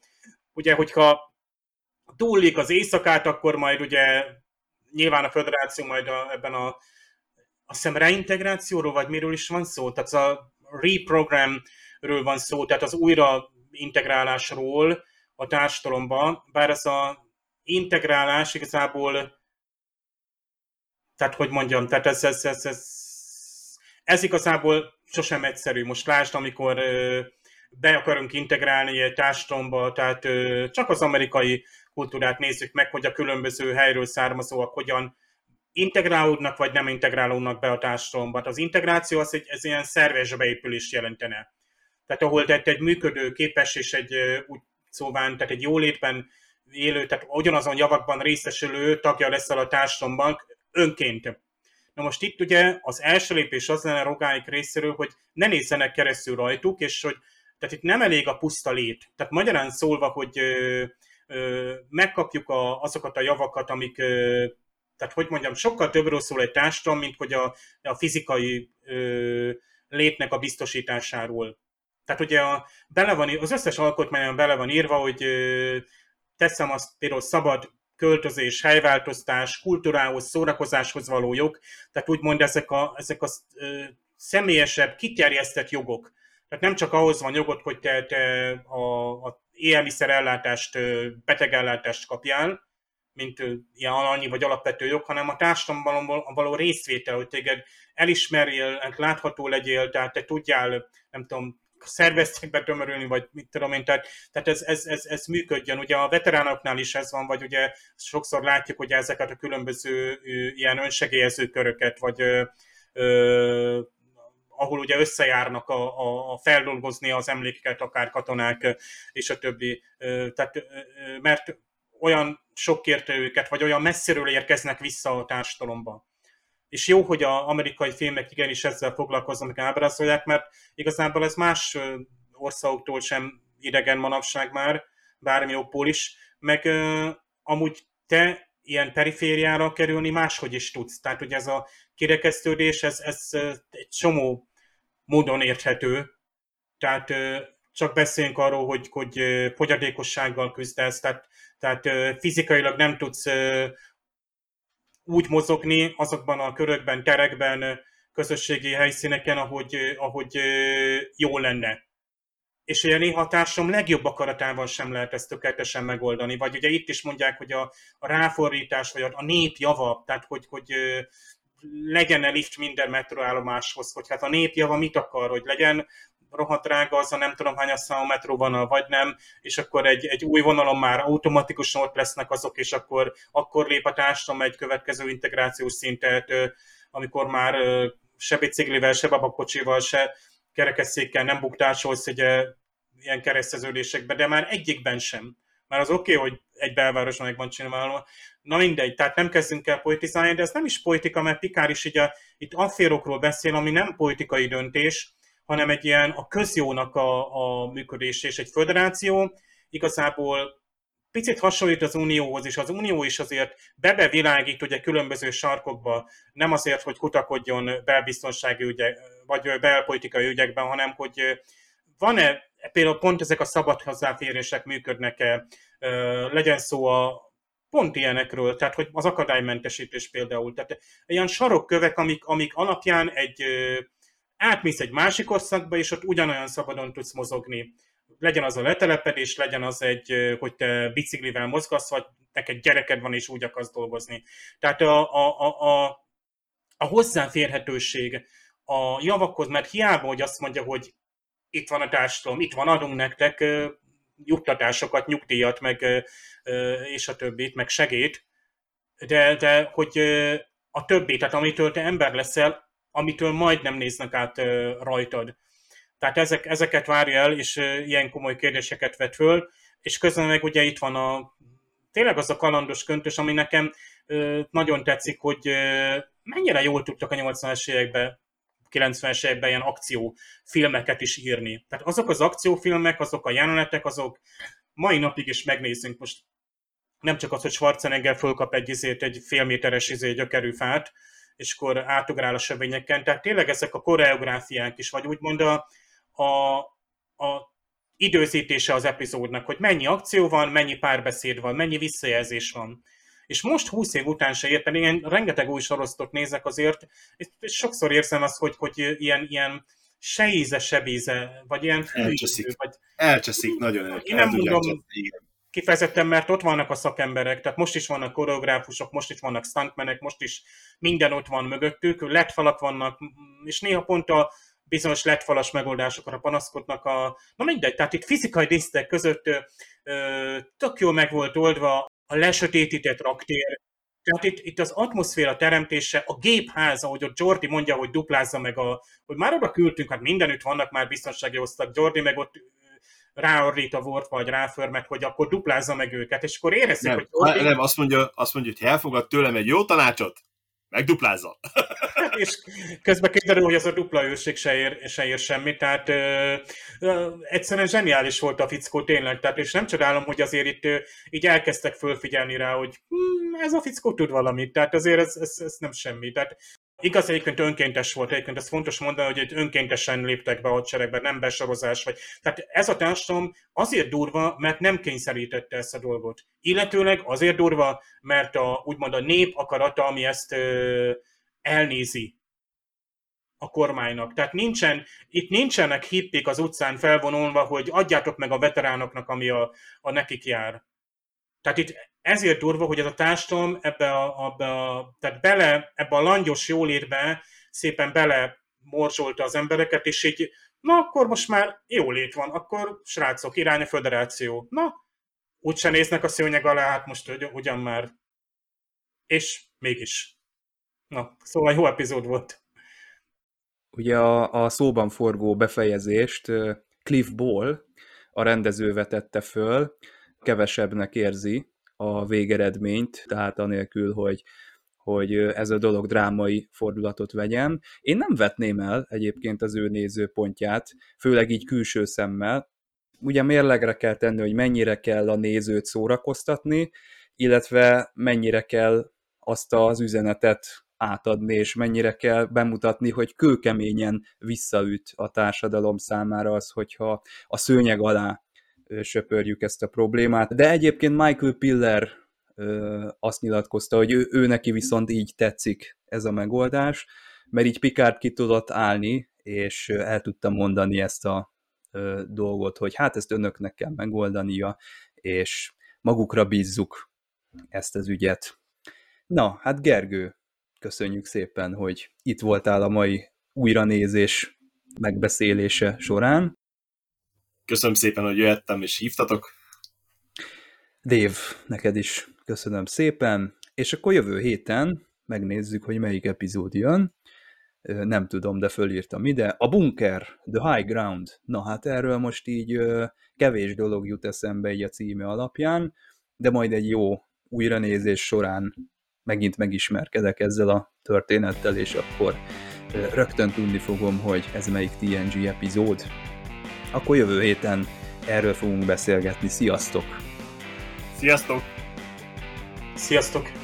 Ugye, hogyha túllik az éjszakát, akkor majd ugye nyilván a föderáció majd a, ebben a a szem reintegrációról, vagy miről is van szó? Tehát a reprogramről van szó, tehát az újra integrálásról a társadalomba, bár ez a integrálás igazából, tehát hogy mondjam, tehát ez, ez, ez, ez, ez igazából sosem egyszerű. Most lásd, amikor be akarunk integrálni egy társadalomba, tehát csak az amerikai kultúrát nézzük meg, hogy a különböző helyről származóak hogyan integrálódnak, vagy nem integrálódnak be a társadalomba. Az integráció az egy ez ilyen szerves beépülés jelentene. Tehát ahol tehát egy működő, képes és egy úgy szóván, tehát egy jólétben élő, tehát ugyanazon javakban részesülő tagja leszel a társadalomban önként. Na most itt ugye az első lépés az lenne rogáik részéről, hogy ne nézzenek keresztül rajtuk, és hogy tehát itt nem elég a puszta lét. Tehát magyarán szólva, hogy ö, ö, megkapjuk a, azokat a javakat, amik ö, tehát hogy mondjam, sokkal többről szól egy társadalom, mint hogy a, a fizikai ö, létnek a biztosításáról. Tehát ugye a, bele van, az összes alkotmányon bele van írva, hogy ö, teszem azt például szabad költözés, helyváltoztás, kultúrához, szórakozáshoz való jog, tehát úgymond ezek a, ezek a ö, személyesebb, kiterjesztett jogok. Tehát nem csak ahhoz van jogod, hogy te, te a, a élelmiszerellátást, betegellátást kapjál, mint ilyen annyi vagy alapvető jog, hanem a társadalomban való részvétel, hogy téged elismerjél, látható legyél, tehát te tudjál, nem tudom, szerveztekbe tömörülni, vagy mit tudom én, tehát, tehát ez, ez, ez, ez működjön. Ugye a veteránoknál is ez van, vagy ugye sokszor látjuk, hogy ezeket a különböző ilyen önsegélyező köröket, vagy ö, ö, ahol ugye összejárnak a, a, a feldolgozni az emlékeket, akár katonák és a többi. Tehát, mert olyan sok kérte őket, vagy olyan messziről érkeznek vissza a társadalomba. És jó, hogy az amerikai filmek igenis ezzel foglalkoznak, ábrázolják, mert igazából ez más országoktól sem idegen manapság már, bármi okból is, meg amúgy te ilyen perifériára kerülni máshogy is tudsz. Tehát ugye ez a kirekesztődés, ez, ez egy csomó módon érthető. Tehát csak beszéljünk arról, hogy, hogy fogyatékossággal küzdesz, tehát tehát fizikailag nem tudsz úgy mozogni azokban a körökben, terekben, közösségi helyszíneken, ahogy, ahogy jó lenne. És a társadalom legjobb akaratával sem lehet ezt tökéletesen megoldani. Vagy ugye itt is mondják, hogy a, a ráfordítás, vagy a, a nép java, tehát hogy, hogy legyen-e lift minden metroállomáshoz, hogy hát a nép java mit akar, hogy legyen rohadt drága az a nem tudom hány számú metró van, vagy nem, és akkor egy, egy új vonalon már automatikusan ott lesznek azok, és akkor, akkor lép a társadalom egy következő integrációs szintet, amikor már se biciklivel, se babakocsival, se kerekesszékkel nem buktásolsz ugye, ilyen kereszteződésekbe, de már egyikben sem. Már az oké, okay, hogy egy belvárosban meg van csinálva. Na mindegy, tehát nem kezdünk el politizálni, de ez nem is politika, mert Pikár is ugye itt afférokról beszél, ami nem politikai döntés, hanem egy ilyen a közjónak a, a működés és egy föderáció. Igazából picit hasonlít az Unióhoz, és az Unió is azért bebevilágít ugye különböző sarkokba, nem azért, hogy kutakodjon belbiztonsági ügyek, vagy belpolitikai ügyekben, hanem hogy van-e például pont ezek a szabad hozzáférések működnek-e, legyen szó a pont ilyenekről, tehát hogy az akadálymentesítés például. Tehát ilyen sarokkövek, amik, amik alapján egy átmész egy másik országba, és ott ugyanolyan szabadon tudsz mozogni. Legyen az a letelepedés, legyen az egy, hogy te biciklivel mozgasz, vagy neked gyereked van, és úgy akarsz dolgozni. Tehát a, a, a, a, a hozzáférhetőség a javakhoz, mert hiába, hogy azt mondja, hogy itt van a társadalom, itt van, adunk nektek juttatásokat, nyugdíjat, meg, és a többit, meg segít, de, de hogy a többi, tehát amitől te ember leszel, amitől majd nem néznek át rajtad. Tehát ezek, ezeket várja el, és ilyen komoly kérdéseket vet föl, és közben meg ugye itt van a tényleg az a kalandos köntös, ami nekem nagyon tetszik, hogy mennyire jól tudtak a 80-as években 90-es években ilyen akciófilmeket is írni. Tehát azok az akciófilmek, azok a jelenetek, azok mai napig is megnézzünk. Most nem csak az, hogy Schwarzenegger fölkap egy, izét, egy félméteres izé, gyökerű fát, és akkor átugrál a sövényeken. Tehát tényleg ezek a koreográfiák is, vagy úgymond a, a, a időzítése az epizódnak, hogy mennyi akció van, mennyi párbeszéd van, mennyi visszajelzés van. És most 20 év után se értem, én rengeteg új sorosztot nézek azért, és sokszor érzem azt, hogy, hogy ilyen, ilyen se íze, se víze, vagy ilyen elcseszik. Vagy... Elcseszik, nagyon el, Én nem mondom, kifejezetten, mert ott vannak a szakemberek, tehát most is vannak koreográfusok, most is vannak stuntmenek, most is minden ott van mögöttük, letfalak vannak, és néha pont a bizonyos letfalas megoldásokra panaszkodnak a... Na mindegy, tehát itt fizikai díszletek között ö, tök jól meg volt oldva a lesötétített raktér, tehát itt, itt az atmoszféra teremtése, a gépház, ahogy ott Jordi mondja, hogy duplázza meg a, hogy már oda küldtünk, hát mindenütt vannak már biztonsági osztak, Jordi meg ott ráorrít a volt, vagy ráförmet, hogy akkor duplázza meg őket, és akkor érezzük, nem, hogy... Jordi... Nem, azt mondja, azt mondja, hogy ha elfogad tőlem egy jó tanácsot, megduplázza. és közben kiderül, hogy ez a dupla őrség se ér, se ér semmit, tehát ö, ö, egyszerűen zseniális volt a fickó tényleg, tehát és nem csodálom, hogy azért itt ö, így elkezdtek fölfigyelni rá, hogy hm, ez a fickó tud valamit, tehát azért ez, ez, ez nem semmi. Tehát Igaz, egyébként önkéntes volt, egyébként ez fontos mondani, hogy önkéntesen léptek be a hadseregbe, nem besorozás vagy. Tehát ez a társadalom azért durva, mert nem kényszerítette ezt a dolgot. Illetőleg azért durva, mert a, úgymond a nép akarata, ami ezt ö, elnézi a kormánynak. Tehát nincsen, itt nincsenek hippik az utcán felvonulva, hogy adjátok meg a veteránoknak, ami a, a nekik jár. Tehát itt ezért durva, hogy ez a társadalom ebbe a, ebbe a, tehát bele, ebbe a langyos jólétbe szépen bele morzsolta az embereket, és így, na akkor most már jólét van, akkor srácok, irány a föderáció. Na, úgyse néznek a szőnyeg alá, hát most ugyan már. És mégis. Na, szóval jó epizód volt. Ugye a, a szóban forgó befejezést Cliff Ball, a rendező vetette föl, kevesebbnek érzi a végeredményt, tehát anélkül, hogy, hogy ez a dolog drámai fordulatot vegyen. Én nem vetném el egyébként az ő nézőpontját, főleg így külső szemmel. Ugye mérlegre kell tenni, hogy mennyire kell a nézőt szórakoztatni, illetve mennyire kell azt az üzenetet átadni, és mennyire kell bemutatni, hogy kőkeményen visszaüt a társadalom számára az, hogyha a szőnyeg alá söpörjük ezt a problémát. De egyébként Michael Piller azt nyilatkozta, hogy ő, ő neki viszont így tetszik ez a megoldás, mert így Picard ki tudott állni, és el tudta mondani ezt a dolgot, hogy hát ezt önöknek kell megoldania, és magukra bízzuk ezt az ügyet. Na, hát Gergő, köszönjük szépen, hogy itt voltál a mai újranézés megbeszélése során. Köszönöm szépen, hogy jöttem és hívtatok. Dév, neked is köszönöm szépen, és akkor jövő héten megnézzük, hogy melyik epizód jön. Nem tudom, de fölírtam ide. A bunker, The High Ground. Na hát erről most így kevés dolog jut eszembe egy a címe alapján, de majd egy jó újranézés során megint megismerkedek ezzel a történettel, és akkor rögtön tudni fogom, hogy ez melyik TNG epizód akkor jövő héten erről fogunk beszélgetni. Sziasztok! Sziasztok! Sziasztok!